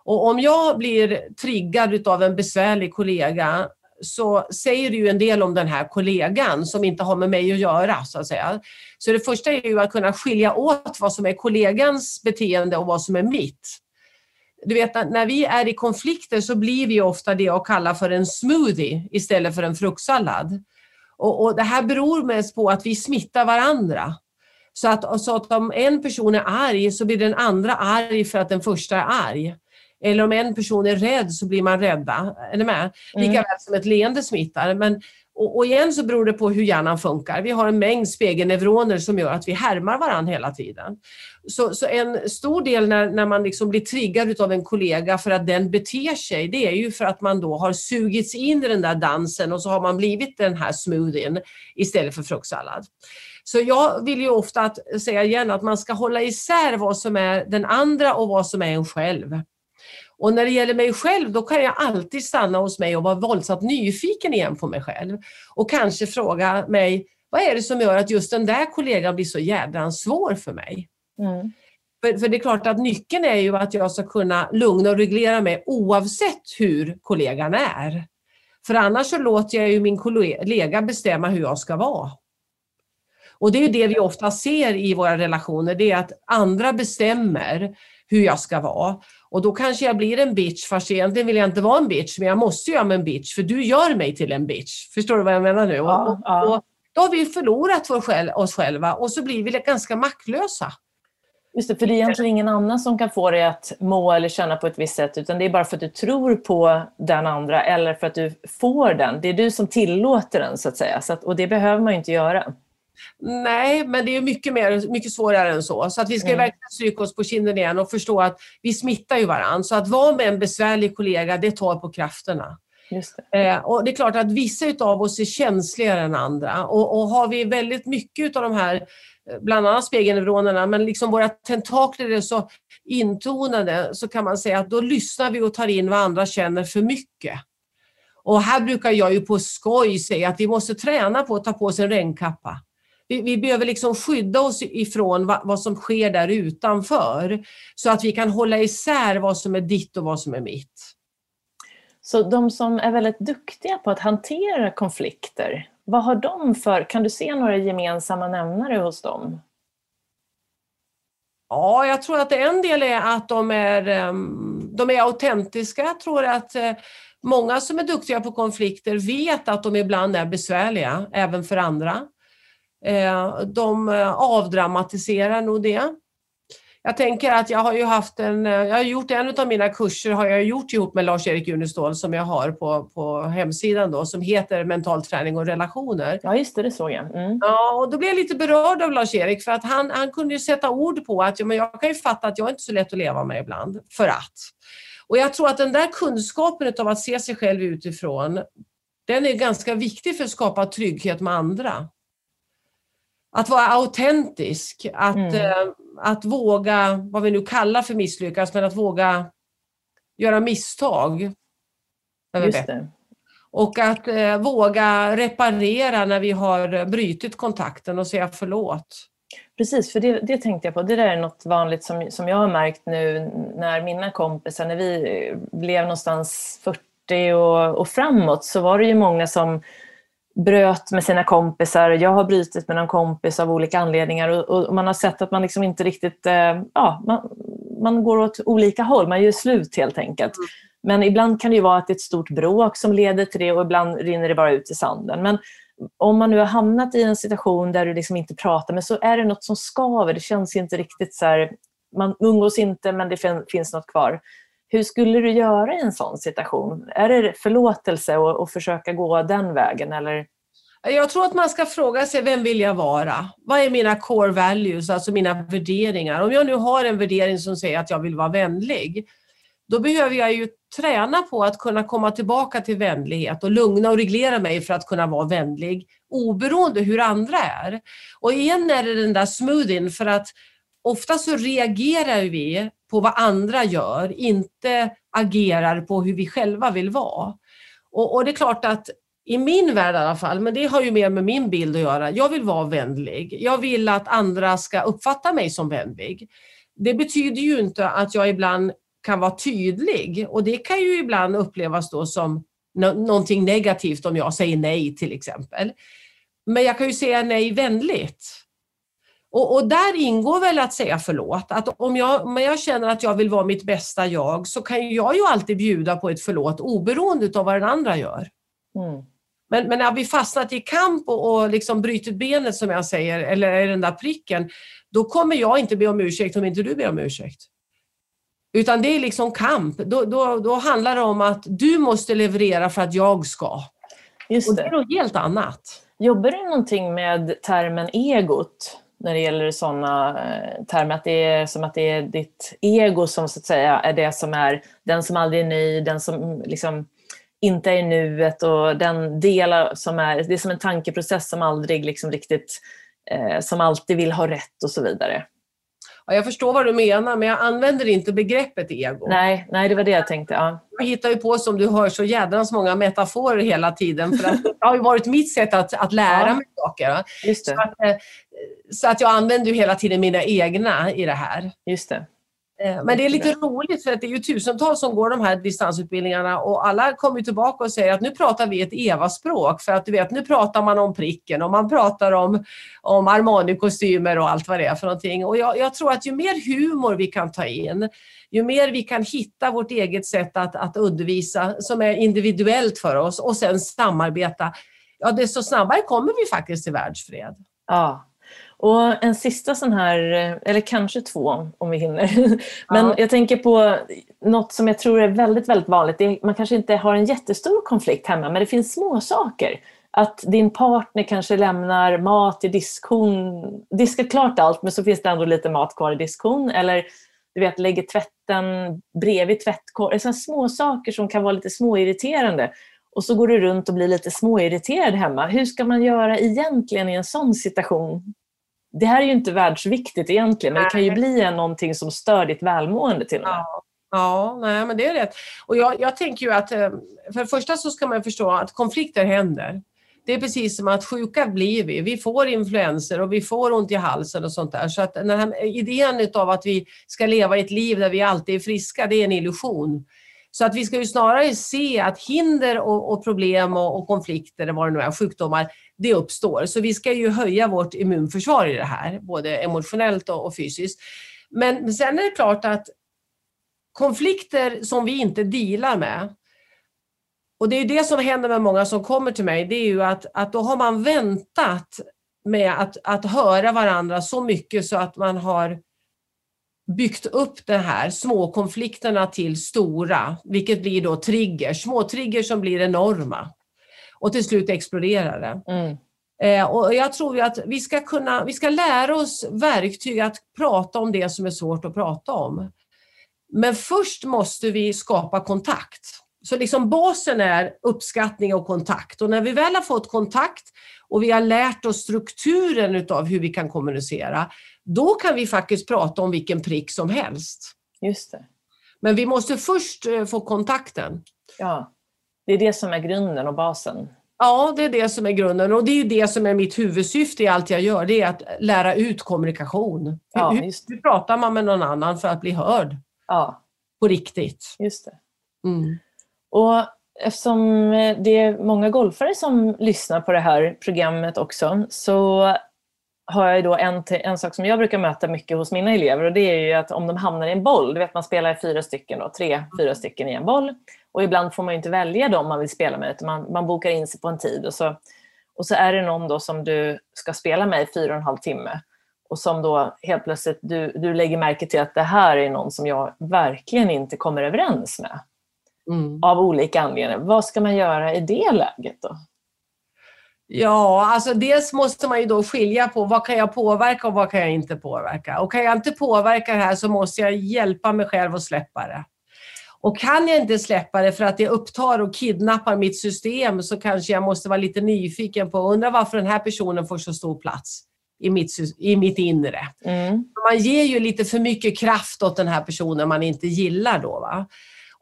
Och om jag blir triggad av en besvärlig kollega så säger det ju en del om den här kollegan som inte har med mig att göra. Så att säga. Så det första är ju att kunna skilja åt vad som är kollegans beteende och vad som är mitt du vet när vi är i konflikter så blir vi ofta det jag kallar för en smoothie istället för en fruktsallad. Och, och det här beror mest på att vi smittar varandra. Så att, så att om en person är arg så blir den andra arg för att den första är arg. Eller om en person är rädd så blir man rädda. Är ni med? Mm. Lika väl som ett leende smittar. Men och, och, igen så beror det på hur hjärnan funkar. Vi har en mängd spegelneuroner som gör att vi härmar varandra hela tiden. Så, så en stor del när, när man liksom blir triggad av en kollega för att den beter sig, det är ju för att man då har sugits in i den där dansen och så har man blivit den här smoothien istället för fruktsallad. Så jag vill ju ofta att, säga igen att man ska hålla isär vad som är den andra och vad som är en själv. Och när det gäller mig själv, då kan jag alltid stanna hos mig och vara våldsamt nyfiken igen på mig själv. Och kanske fråga mig, vad är det som gör att just den där kollegan blir så jädrans svår för mig? Mm. För, för, det är klart att nyckeln är ju att jag ska kunna lugna och reglera mig oavsett hur kollegan är. För annars så låter jag ju min kollega bestämma hur jag ska vara. Och det är ju det vi ofta ser i våra relationer, det är att andra bestämmer hur jag ska vara. Och då kanske jag blir en bitch, fast egentligen vill jag inte vara en bitch, men jag måste göra mig en bitch, för du gör mig till en bitch. Förstår du vad jag menar nu? Ja, ja. Och då har vi förlorat oss själva och så blir vi ganska maktlösa. Just det, för det är egentligen ingen annan som kan få dig att må eller känna på ett visst sätt, utan det är bara för att du tror på den andra eller för att du får den. Det är du som tillåter den, så att säga. Så att, och det behöver man ju inte göra. Nej, men det är mycket, mer, mycket svårare än så. Så att vi ska mm. verkligen stryka oss på kinden igen och förstå att vi smittar ju varandra. Så att vara med en besvärlig kollega, det tar på krafterna. Det. Eh, och det är klart att vissa av oss är känsligare än andra. Och, och har vi väldigt mycket av de här, bland annat spegelneuronerna, men liksom våra tentakler är så intonade så kan man säga att då lyssnar vi och tar in vad andra känner för mycket. Och här brukar jag ju på skoj säga att vi måste träna på att ta på oss en regnkappa vi, vi behöver liksom skydda oss ifrån vad, vad, som sker där utanför så att vi kan hålla isär vad som är ditt och vad som är mitt. Så de som är väldigt duktiga på att hantera konflikter, vad har de för, kan du se några gemensamma nämnare hos dem? Ja, jag tror att en del är att de är, ehm, de är autentiska. Jag tror att eh, många som är duktiga på konflikter vet att de ibland är besvärliga, även för andra. Eh, de eh, avdramatiserar nog det. Jag tänker att jag har ju haft en, jag har gjort en av mina kurser har jag gjort ihop med Lars-Erik Unestål som jag har på, på hemsidan då som heter Mental träning och relationer. Ja just det, det såg jag. Mm. Ja, och då blev jag lite berörd av Lars-Erik för att han, han kunde ju sätta ord på att ja, men jag kan ju fatta att jag är inte så lätt att leva med ibland, för att. Och jag tror att den där kunskapen av att se sig själv utifrån, den är ganska viktig för att skapa trygghet med andra. Att vara autentisk, att, mm. eh, att våga, vad vi nu kallar för misslyckas, men att våga göra misstag. Just det. Och att eh, våga reparera när vi har brutit kontakten och säga förlåt. Precis, för det, det, tänkte jag på. Det där är något vanligt som, som jag har märkt nu när mina kompisar, när vi blev någonstans 40 och, och framåt, så var det ju många som bröt med sina kompisar. Jag har brutit med någon kompis av olika anledningar och, och man har sett att man liksom inte riktigt, eh, ja, man, man, går åt olika håll, man gör slut helt enkelt. Mm. Men ibland kan det vara att det är ett stort bråk som leder till det och ibland rinner det bara ut i sanden. Men om man nu har hamnat i en situation där du liksom inte pratar, men så är det något som skaver. Det känns inte riktigt så här, man umgås inte men det finns något kvar. Hur skulle du göra i en sån situation? Är det förlåtelse och, och försöka gå den vägen eller? Jag tror att man ska fråga sig, vem vill jag vara? Vad är mina core values, alltså mina värderingar? Om jag nu har en värdering som säger att jag vill vara vänlig, då behöver jag ju träna på att kunna komma tillbaka till vänlighet och lugna och reglera mig för att kunna vara vänlig oberoende hur andra är. Och igen är det den där smoothien för att ofta så reagerar vi på vad andra gör, inte agerar på hur vi själva vill vara. Och, och det är klart att i min värld i alla fall, men det har ju mer med min bild att göra. Jag vill vara vänlig. Jag vill att andra ska uppfatta mig som vänlig. Det betyder ju inte att jag ibland kan vara tydlig och det kan ju ibland upplevas då som någonting negativt om jag säger nej till exempel. Men jag kan ju säga nej vänligt. Och, och, där ingår väl att säga förlåt. Att om jag, om jag känner att jag vill vara mitt bästa jag så kan jag ju alltid bjuda på ett förlåt oberoende av vad den andra gör. Mm. Men, men när vi fastnat i kamp och, och liksom bryter benet som jag säger, eller den där pricken, då kommer jag inte be om ursäkt om inte du ber om ursäkt. Utan det är liksom kamp. Då, då, då handlar det om att du måste leverera för att jag ska. Just och det är något helt annat. Jobbar du någonting med termen egot? När det gäller sådana eh, termer, att det är som att det är ditt ego som så att säga är det som är den som aldrig är nöjd, den som liksom inte är i nuet och den del som är, det är som en tankeprocess som aldrig liksom riktigt, eh, som alltid vill ha rätt och så vidare. Ja, jag förstår vad du menar, men jag använder inte begreppet ego. Nej, nej det var det jag tänkte. Ja. Jag hittar ju på, som du hör, så jädrans många metaforer hela tiden. För att [LAUGHS] det har ju varit mitt sätt att, att lära ja. mig saker. Just det. Så, att, eh, så att jag använder ju hela tiden mina egna i det här. Just det. Eh, men det är lite roligt för att det är ju tusentals som går de här distansutbildningarna och alla kommer tillbaka och säger att nu pratar vi ett EVA-språk för att du vet nu pratar man om pricken och man pratar om, om Armani-kostymer och allt vad det är för någonting. Och jag, jag, tror att ju mer humor vi kan ta in, ju mer vi kan hitta vårt eget sätt att, att undervisa som är individuellt för oss och sen samarbeta, ja desto snabbare kommer vi faktiskt till världsfred. Ja, och en sista sån här, eller kanske två om vi hinner. [LAUGHS] Men ja. jag tänker på något som jag tror är väldigt, väldigt vanligt. Är, man kanske inte har en jättestor konflikt hemma, men det finns små saker. Att din partner kanske lämnar mat i diskhon, diskar klart allt men så finns det ändå lite mat kvar i diskhon. Eller du vet, lägger tvätten bredvid tvättkorgen. Små saker som kan vara lite småirriterande. Och så går du runt och blir lite småirriterad hemma. Hur ska man göra egentligen i en sån situation? Det här är ju inte världsviktigt egentligen, men det kan ju bli någonting som stör ditt välmående till och med. Ja. Ja, nej, men det är rätt. Och jag, jag tänker ju att, eh, för det första så ska man förstå att konflikter händer. Det är precis som att sjuka blir vi. Vi får influenser och vi får ont i halsen och sånt där. Så att den här idén av att vi ska leva ett liv där vi alltid är friska, det är en illusion. Så att vi ska ju snarare se att hinder och, och problem och, och, konflikter, vad det nu är, sjukdomar, det uppstår. Så vi ska ju höja vårt immunförsvar i det här, både emotionellt och, och fysiskt. Men sen är det klart att konflikter som vi inte dealar med, och det är det som händer med många som kommer till mig, det är ju att, att då har man väntat med att, att höra varandra så mycket så att man har byggt upp de här små konflikterna till stora, vilket blir då triggers, små triggers som blir enorma. Och till slut exploderar det. Mm. Eh, och jag tror att vi ska, kunna, vi ska lära oss verktyg att prata om det som är svårt att prata om. Men först måste vi skapa kontakt. Så liksom basen är uppskattning och kontakt. Och när vi väl har fått kontakt och vi har lärt oss strukturen utav hur vi kan kommunicera, då kan vi faktiskt prata om vilken prick som helst. Just det. Men vi måste först eh, få kontakten. Ja, det är det som är grunden och basen. Ja, det är det som är grunden och det är det som är mitt huvudsyfte i allt jag gör. Det är att lära ut kommunikation. Ja, hur, hur pratar man med någon annan för att bli hörd? Ja. På riktigt. Just det. Mm. Och eftersom det är många golfare som lyssnar på det här programmet också så har jag då en, en sak som jag brukar möta mycket hos mina elever och det är ju att om de hamnar i en boll, du vet man spelar fyra stycken då, tre, fyra stycken i en boll och ibland får man ju inte välja dem man vill spela med utan man, man bokar in sig på en tid och så, och så är det någon då som du ska spela med i fyra och en halv timme och som då helt plötsligt du, du lägger märke till att det här är någon som jag verkligen inte kommer överens med. Mm. Av olika anledningar. Vad ska man göra i det läget då? Ja, alltså dels måste man ju då skilja på vad kan jag påverka och vad kan jag inte påverka. Och kan jag inte påverka det här så måste jag hjälpa mig själv att släppa det. Och kan jag inte släppa det för att det upptar och kidnappar mitt system så kanske jag måste vara lite nyfiken på, undra varför den här personen får så stor plats i mitt, i mitt inre. Mm. Man ger ju lite för mycket kraft åt den här personen man inte gillar då. Va?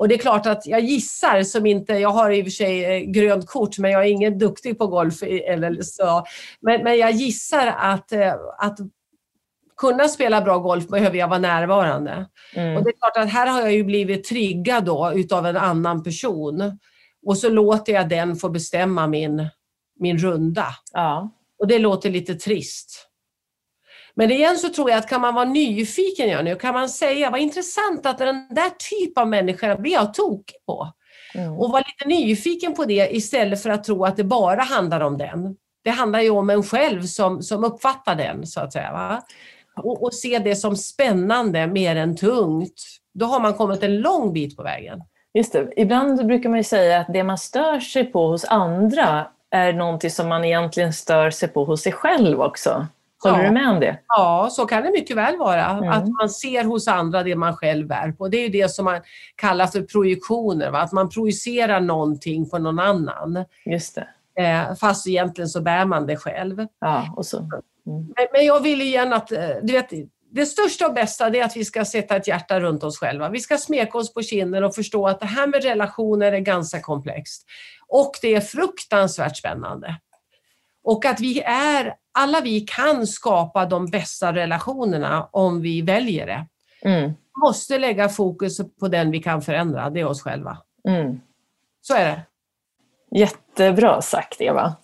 Och det är klart att jag gissar, som inte, jag har i och för sig eh, grönt kort, men jag är ingen duktig på golf. Eller så. Men, men jag gissar att, eh, att kunna spela bra golf behöver jag vara närvarande. Mm. Och det är klart att här har jag ju blivit triggad då utav en annan person. Och så låter jag den få bestämma min, min runda. Ja. Och det låter lite trist. Men igen så tror jag att kan man vara nyfiken, och kan man säga vad intressant att den där typen av människa blir jag tokig på. Mm. Och vara lite nyfiken på det istället för att tro att det bara handlar om den. Det handlar ju om en själv som, som uppfattar den, så att säga. Va? Och, och se det som spännande mer än tungt. Då har man kommit en lång bit på vägen. Just det. Ibland brukar man ju säga att det man stör sig på hos andra är någonting som man egentligen stör sig på hos sig själv också. Håller ja. du med om det? Ja, så kan det mycket väl vara. Mm. Att man ser hos andra det man själv bär på. Det är ju det som man kallar för projektioner. Va? Att man projicerar någonting på någon annan. Just det. Eh, fast egentligen så bär man det själv. Ja, och så. Mm. Men, men, jag vill igen att, eh, du vet, det största och bästa är att vi ska sätta ett hjärta runt oss själva. Vi ska smeka oss på kinden och förstå att det här med relationer är ganska komplext. Och det är fruktansvärt spännande. Och att vi är, alla vi kan skapa de bästa relationerna om vi väljer det. Mm. Vi måste lägga fokus på den vi kan förändra, det är oss själva. Mm. Så är det. Jättebra sagt Eva.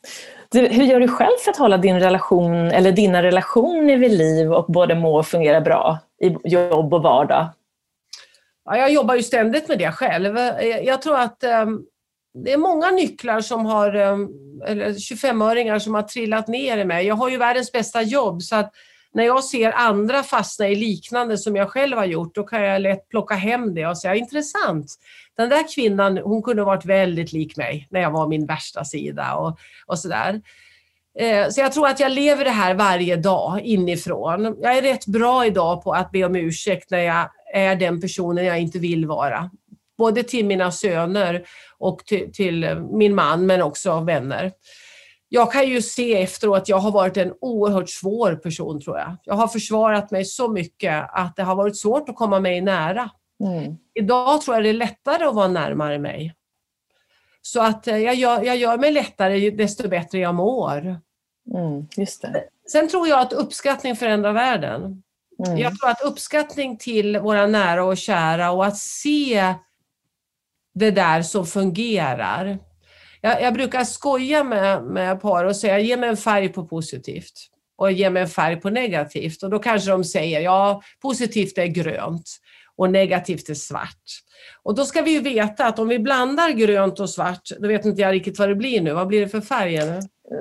Du, hur gör du själv för att hålla din relation, eller dina relationer vid liv och både må och fungera bra i jobb och vardag? Ja, jag jobbar ju ständigt med det själv. Jag tror att um, det är många nycklar som har, ehm, eller 25-öringar som har trillat ner i mig. Jag har ju världens bästa jobb så att när jag ser andra fastna i liknande som jag själv har gjort, då kan jag lätt plocka hem det och säga intressant. Den där kvinnan, hon kunde varit väldigt lik mig när jag var min värsta sida och, och sådär. Eh, så jag tror att jag lever det här varje dag inifrån. Jag är rätt bra idag på att be om ursäkt när jag är den personen jag inte vill vara. Både till mina söner och till, till min man men också vänner. Jag kan ju se efteråt att jag har varit en oerhört svår person tror jag. Jag har försvarat mig så mycket att det har varit svårt att komma mig nära. Mm. Idag tror jag det är lättare att vara närmare mig. Så att eh, jag gör, jag gör mig lättare desto bättre jag mår. Mm, just det. Sen tror jag att uppskattning förändrar världen. Mm. Jag tror att uppskattning till våra nära och kära och att se det där som fungerar. Jag, jag brukar skoja med, med par och säga, ge mig en färg på positivt och ge mig en färg på negativt. Och då kanske de säger, ja, positivt är grönt och negativt är svart. Och då ska vi ju veta att om vi blandar grönt och svart, då vet inte jag riktigt vad det blir nu. Vad blir det för färger nu?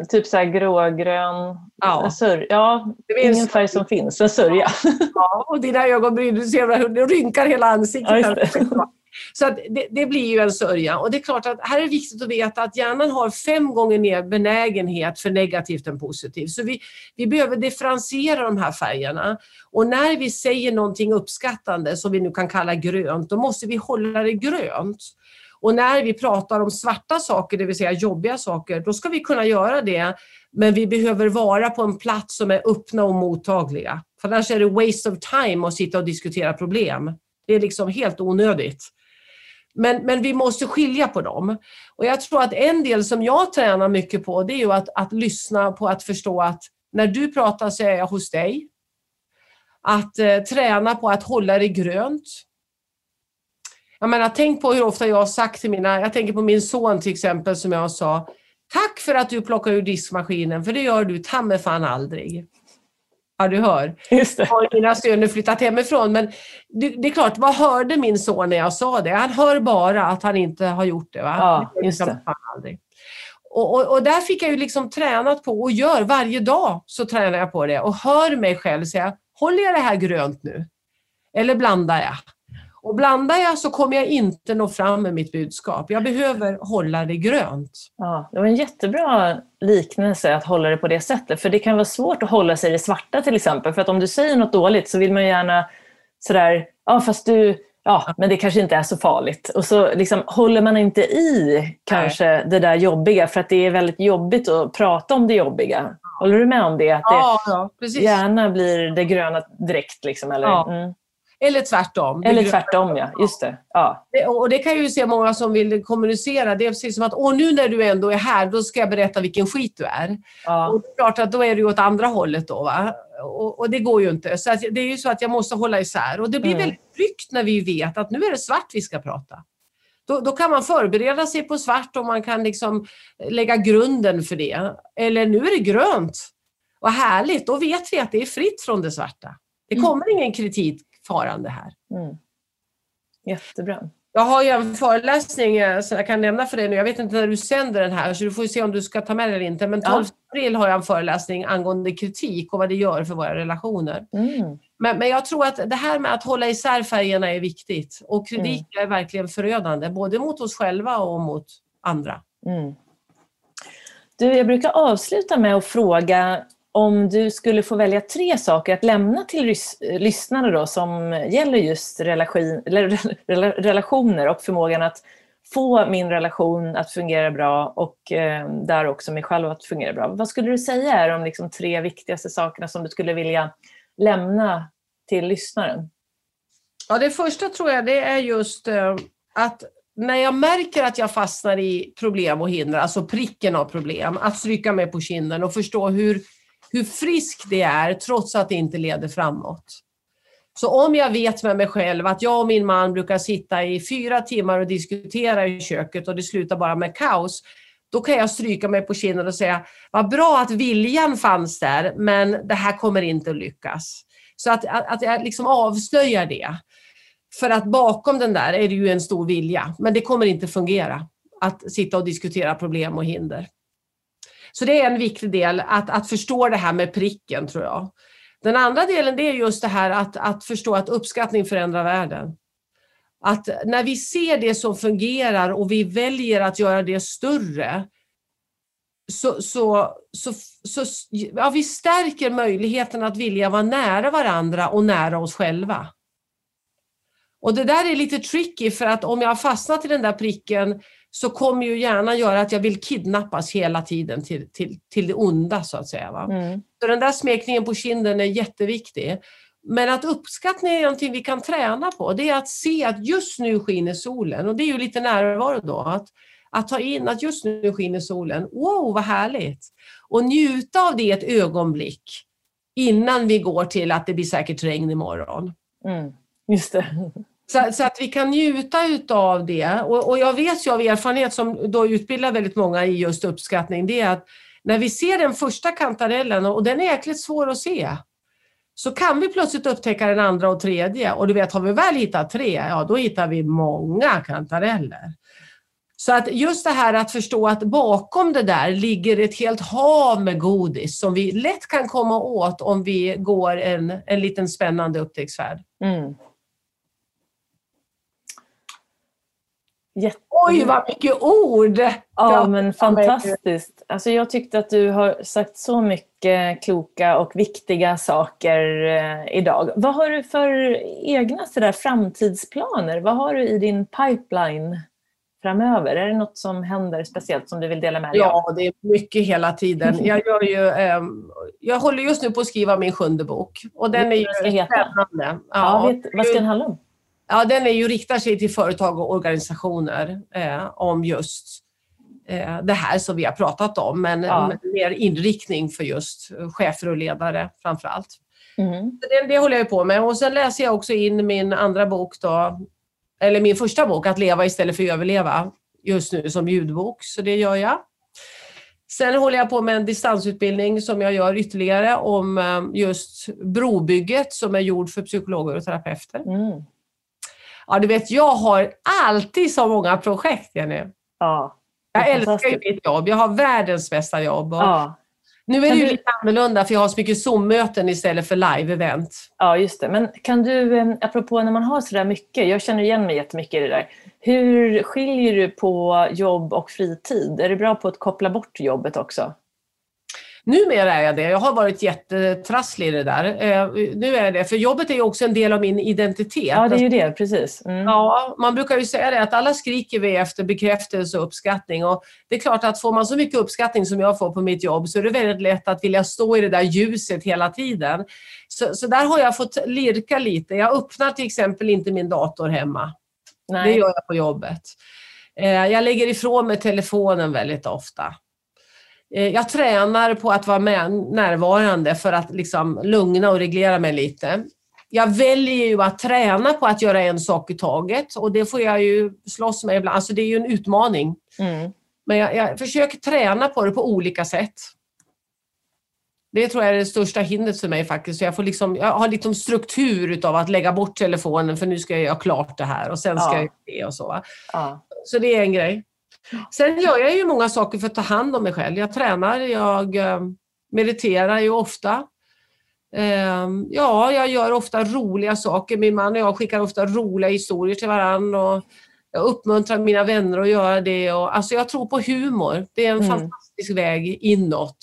Typ så här grågrön, ja. Sör, ja, ingen färg som finns, en sörja. Ja, och dina ögonbryn, du ser hur det rynkar hela ansiktet. Ja, så det, det, blir ju en sörja. Och det är klart att här är det viktigt att veta att hjärnan har fem gånger mer benägenhet för negativt än positivt. Så vi, vi behöver differentiera de här färgerna. Och när vi säger någonting uppskattande, som vi nu kan kalla grönt, då måste vi hålla det grönt. Och när vi pratar om svarta saker, det vill säga jobbiga saker, då ska vi kunna göra det. Men vi behöver vara på en plats som är öppna och mottagliga. För annars är det waste of time att sitta och diskutera problem. Det är liksom helt onödigt. Men, men vi måste skilja på dem. Och jag tror att en del som jag tränar mycket på det är ju att, att lyssna på att förstå att när du pratar så är jag hos dig. Att eh, träna på att hålla det grönt. Jag menar, tänk på hur ofta jag har sagt till mina, jag tänker på min son till exempel som jag sa, tack för att du plockar ur diskmaskinen för det gör du ta mig fan aldrig. Ja, du hör. Just det. Har mina söner flyttat hemifrån. Men det, är klart, vad hörde min son när jag sa det? Han hör bara att han inte har gjort det. Va? Ja, just det. Och, och, och, där fick jag ju liksom tränat på och gör varje dag så tränar jag på det och hör mig själv säga, håller jag det här grönt nu? Eller blandar jag? Och blandar jag så kommer jag inte nå fram med mitt budskap. Jag behöver hålla det grönt. Ja, det var en jättebra liknelse att hålla det på det sättet. För det kan vara svårt att hålla sig i det svarta till exempel. För att om du säger något dåligt så vill man gärna sådär, ja fast du, ja men det kanske inte är så farligt. Och så liksom håller man inte i kanske Nej. det där jobbiga för att det är väldigt jobbigt att prata om det jobbiga. Håller du med om det? Att det ja, ja, gärna blir det gröna direkt liksom, eller? Ja. Mm. Eller tvärtom. Eller tvärtom, ja. Just det. Ja. Och det kan jag ju se många som vill kommunicera. Det är precis som att, åh nu när du ändå är här, då ska jag berätta vilken skit du är. Ja. Och det är klart att då är det ju åt andra hållet då. Va? Och, och det går ju inte. Så det är ju så att jag måste hålla isär. Och det blir mm. väldigt tryggt när vi vet att nu är det svart vi ska prata. Då, då, kan man förbereda sig på svart och man kan liksom lägga grunden för det. Eller nu är det grönt. Vad härligt, då vet vi att det är fritt från det svarta. Det mm. kommer mm. ingen kritik farande här. Mm. Jättebra. Jag har ju en föreläsning eh, som jag kan nämna för dig nu. Jag vet inte när du sänder den här så du får se om du ska ta med den eller inte. Men 12 ja. april har jag en föreläsning angående kritik och vad det gör för våra relationer. Mm. Men, men jag tror att det här med att hålla isär färgerna är viktigt. Och kritik mm. är verkligen förödande, både mot oss själva och mot andra. Mm. Du, jag brukar avsluta med att fråga om du skulle få välja tre saker att lämna till rys- lyssnare då, som gäller just relation, [LAUGHS] relationer och förmågan att få min relation att fungera bra och eh, där också mig själv att fungera bra. Vad skulle du säga är de liksom tre viktigaste sakerna som du skulle vilja lämna till lyssnaren? Ja, det första tror jag det är just eh, att när jag märker att jag fastnar i problem och hinder, alltså pricken av problem, att stryka mig på kinden och förstå hur hur frisk det är trots att det inte leder framåt. Så om jag vet med mig själv att jag och min man brukar sitta i fyra timmar och diskutera i köket och det slutar bara med kaos, då kan jag stryka mig på kinden och säga, vad bra att viljan fanns där, men det här kommer inte att lyckas. Så att, att, att jag liksom avslöjar det. För att bakom den där är det ju en stor vilja, men det kommer inte fungera att sitta och diskutera problem och hinder. Så det är en viktig del att, att förstå det här med pricken tror jag. Den andra delen det är just det här att, att förstå att uppskattning förändrar världen. Att när vi ser det som fungerar och vi väljer att göra det större så, så, så, så ja, vi stärker möjligheten att vilja vara nära varandra och nära oss själva. Och det där är lite tricky för att om jag har fastnat i den där pricken så kommer ju gärna göra att jag vill kidnappas hela tiden till, till, till det onda så att säga. Va? Mm. Så den där smekningen på kinden är jätteviktig. Men att uppskattning är någonting vi kan träna på. Det är att se att just nu skiner solen och det är ju lite närvaro då. Att, att ta in att just nu skiner solen. Wow, vad härligt! Och njuta av det ett ögonblick innan vi går till att det blir säkert regn imorgon. Mm, just det. Så, så, att vi kan njuta utav det. Och, och, jag vet ju av erfarenhet som då utbildar väldigt många i just uppskattning, det är att när vi ser den första kantarellen, och den är jäkligt svår att se, så kan vi plötsligt upptäcka den andra och tredje. Och du vet, har vi väl hittat tre, ja då hittar vi många kantareller. Så att just det här att förstå att bakom det där ligger ett helt hav med godis som vi lätt kan komma åt om vi går en, en liten spännande upptäcktsfärd. Mm. Jätte... Oj, vad mycket ord! Ja, men fantastiskt. Alltså, jag tyckte att du har sagt så mycket kloka och viktiga saker eh, idag. Vad har du för egna sådär, framtidsplaner? Vad har du i din pipeline framöver? Är det något som händer speciellt som du vill dela med dig av? Ja, det är mycket hela tiden. Jag, gör ju, eh, jag håller just nu på att skriva min sjunde bok. Och den är ju spännande. Ja, ja vet, vad ska den handla om? Ja, den är ju riktar sig till företag och organisationer eh, om just eh, det här som vi har pratat om, men ja. mer inriktning för just chefer och ledare framför allt. Mm. Det, det håller jag på med och sen läser jag också in min andra bok då, eller min första bok, Att leva istället för att överleva, just nu som ljudbok, så det gör jag. Sen håller jag på med en distansutbildning som jag gör ytterligare om eh, just brobygget som är gjord för psykologer och terapeuter. Mm. Ja, du vet, jag har alltid så många projekt, Jenny. Ja, jag älskar ju mitt jobb. Jag har världens bästa jobb. Ja. Nu är det ju du... lite annorlunda för jag har så mycket Zoom-möten istället för live-event. Ja, just det. Men kan du, apropå när man har så där mycket, jag känner igen mig jättemycket i det där. Hur skiljer du på jobb och fritid? Är du bra på att koppla bort jobbet också? Numera är jag det. Jag har varit jättetrasslig i det där. Eh, nu är jag det, för jobbet är ju också en del av min identitet. Ja, det är ju det, precis. Mm. Ja, man brukar ju säga det att alla skriker vi efter bekräftelse och uppskattning. Och det är klart att får man så mycket uppskattning som jag får på mitt jobb så är det väldigt lätt att vilja stå i det där ljuset hela tiden. Så, så där har jag fått lirka lite. Jag öppnar till exempel inte min dator hemma. Nej. Det gör jag på jobbet. Eh, jag lägger ifrån mig telefonen väldigt ofta. Eh, jag tränar på att vara med, närvarande för att liksom lugna och reglera mig lite. Jag väljer ju att träna på att göra en sak i taget och det får jag ju slåss med ibland. Alltså det är ju en utmaning. Mm. Men jag, jag, försöker träna på det på olika sätt. Det tror jag är det största hindret för mig faktiskt. Så jag, får liksom, jag har liksom struktur utav att lägga bort telefonen för nu ska jag göra klart det här och sen ska ja. jag göra det och så. Ja. Så det är en grej. Sen gör jag ju många saker för att ta hand om mig själv. Jag tränar, jag eh, mediterar ju ofta. Ehm, ja, jag gör ofta roliga saker. Min man och jag skickar ofta roliga historier till varandra. Och jag uppmuntrar mina vänner att göra det. Och, alltså jag tror på humor. Det är en mm. fantastisk väg inåt.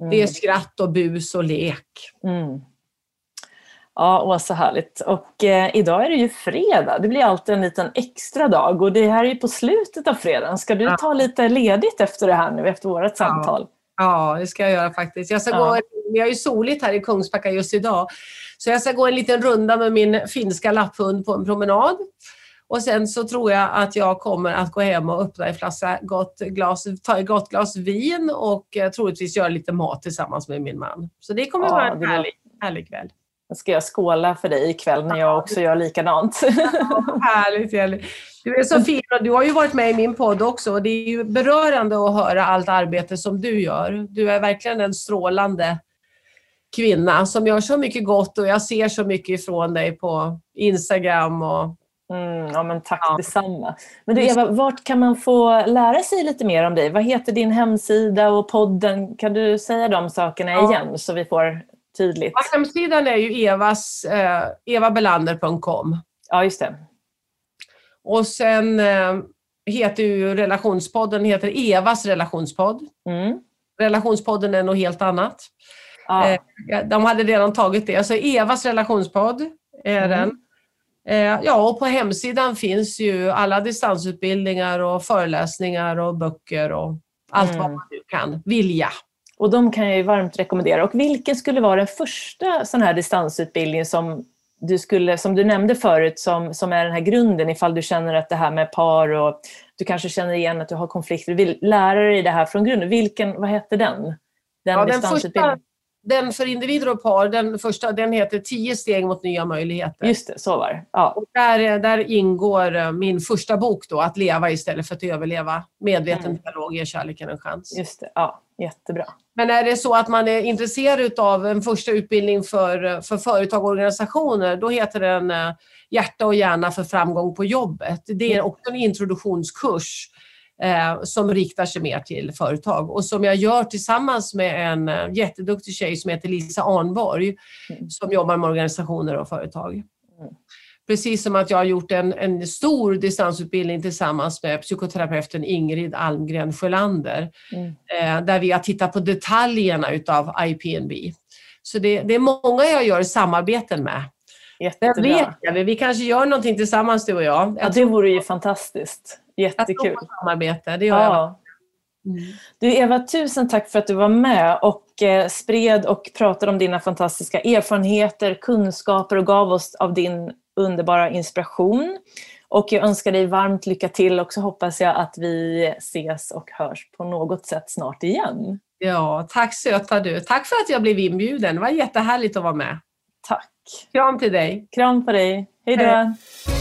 Mm. Det är skratt och bus och lek. Mm. Ja, Åsa, härligt. Och eh, idag är det ju fredag. Det blir alltid en liten extra dag och det här är ju på slutet av fredagen. Ska du ja. ta lite ledigt efter det här nu, efter vårt samtal? Ja, det ska jag göra faktiskt. Jag ska ja. gå, vi har ju soligt här i Kungsbacka just idag. Så jag ska gå en liten runda med min finska lapphund på en promenad. Och sen så tror jag att jag kommer att gå hem och öppna en flaska gott glas, ta ett gott glas vin och eh, troligtvis göra lite mat tillsammans med min man. Så det kommer ja, vara en härlig, härlig kväll. Ska jag skåla för dig ikväll när jag också gör likadant. Ja, härligt, härligt. Du är så fin och du har ju varit med i min podd också och det är ju berörande att höra allt arbete som du gör. Du är verkligen en strålande kvinna som gör så mycket gott och jag ser så mycket ifrån dig på Instagram och Mm, ja, men tack ja. detsamma. Men du Eva, vart kan man få lära sig lite mer om dig? Vad heter din hemsida och podden? Kan du säga de sakerna ja. igen så vi får tydligt. Ja, hemsidan är ju evas, eh, evabelander.com. Ja, just det. Och sen eh, heter ju relationspodden heter Evas relationspodd. Mm. Relationspodden är något helt annat. Ja. Eh, de hade redan tagit det. Så Evas relationspodd är mm. den. Eh, ja, och på hemsidan finns ju alla distansutbildningar och föreläsningar och böcker och allt mm. vad man nu kan vilja. Och de kan jag varmt rekommendera. Och vilken skulle vara den första sån här distansutbildning som du, skulle, som du nämnde förut, som, som är den här grunden ifall du känner att det här med par och du kanske känner igen att du har konflikter, du vill lära dig det här från grunden. Vilken, vad hette den? Den, ja, den, första, den för individer och par, den första, den heter 10 steg mot nya möjligheter. Just det, så var det. Ja. Och där, där ingår eh, min första bok då, Att leva istället för att överleva. Medveten Mm. dialog ger kärleken en chans. Just det, ja. Jättebra. Men är det så att man är intresserad av en första utbildning för, för företag och organisationer, då heter den eh, Hjärta och hjärna för framgång på jobbet. Det är också en introduktionskurs eh, som riktar sig mer till företag och som jag gör tillsammans med en eh, jätteduktig tjej som heter Lisa Arnborg Mm. som jobbar med organisationer och företag. Precis som att jag har gjort en, en stor distansutbildning tillsammans med psykoterapeuten Ingrid Almgren Sjölander Mm. eh, där vi har tittat på detaljerna utav IPNB. Så det, det är många jag gör samarbeten med. Jättebra. vet jag, vi kanske gör någonting tillsammans du och jag. Ja, Jag det vore ju fantastiskt. jag tror Jättekul. på samarbete, det gör jag. Ja. Mm. Du Eva, tusen tack för att du var med och eh, spred och pratade om dina fantastiska erfarenheter, kunskaper och gav oss av din underbara inspiration. Och jag önskar dig varmt lycka till och så hoppas jag att vi ses och hörs på något sätt snart igen. Ja, tack söta du. Tack för att jag blev inbjuden. Det var jättehärligt att vara med. Tack. Kram till dig. Kram på dig. Hej då. Hej. Då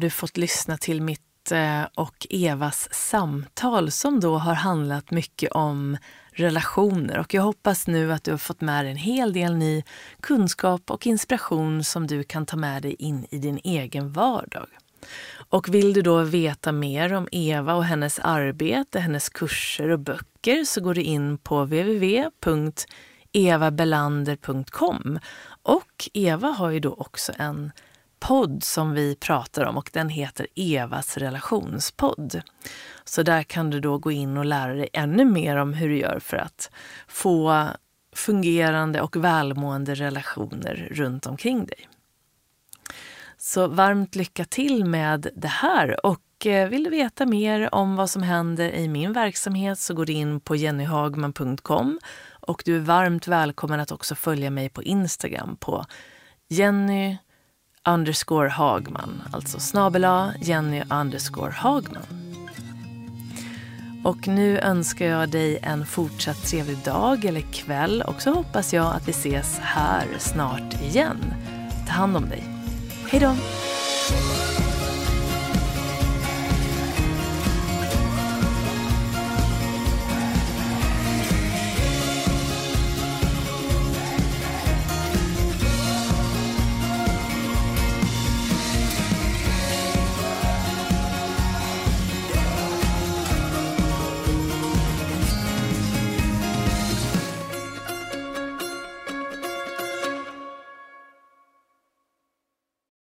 du fått lyssna till mitt eh, och Evas samtal som då har handlat mycket om relationer och jag hoppas nu att du har fått med dig en hel del ny kunskap och inspiration som du kan ta med dig in i din egen vardag. Och vill du då veta mer om Eva och hennes arbete, hennes kurser och böcker så går du in på www.evabelander.com och Eva har ju då också en podd som vi pratar om och den heter Evas relationspodd. Så där kan du då gå in och lära dig ännu mer om hur du gör för att få fungerande och välmående relationer runt omkring dig. Så varmt lycka till med det här och eh, vill du veta mer om vad som händer i min verksamhet så går du in på jennyhagman.com och du är varmt välkommen att också följa mig på Instagram på Jenny underscore Hagman, alltså snabel Jenny underscore Hagman. Och nu önskar jag dig en fortsatt trevlig dag eller kväll och så hoppas jag att vi ses här snart igen. Ta hand om dig. Hej då!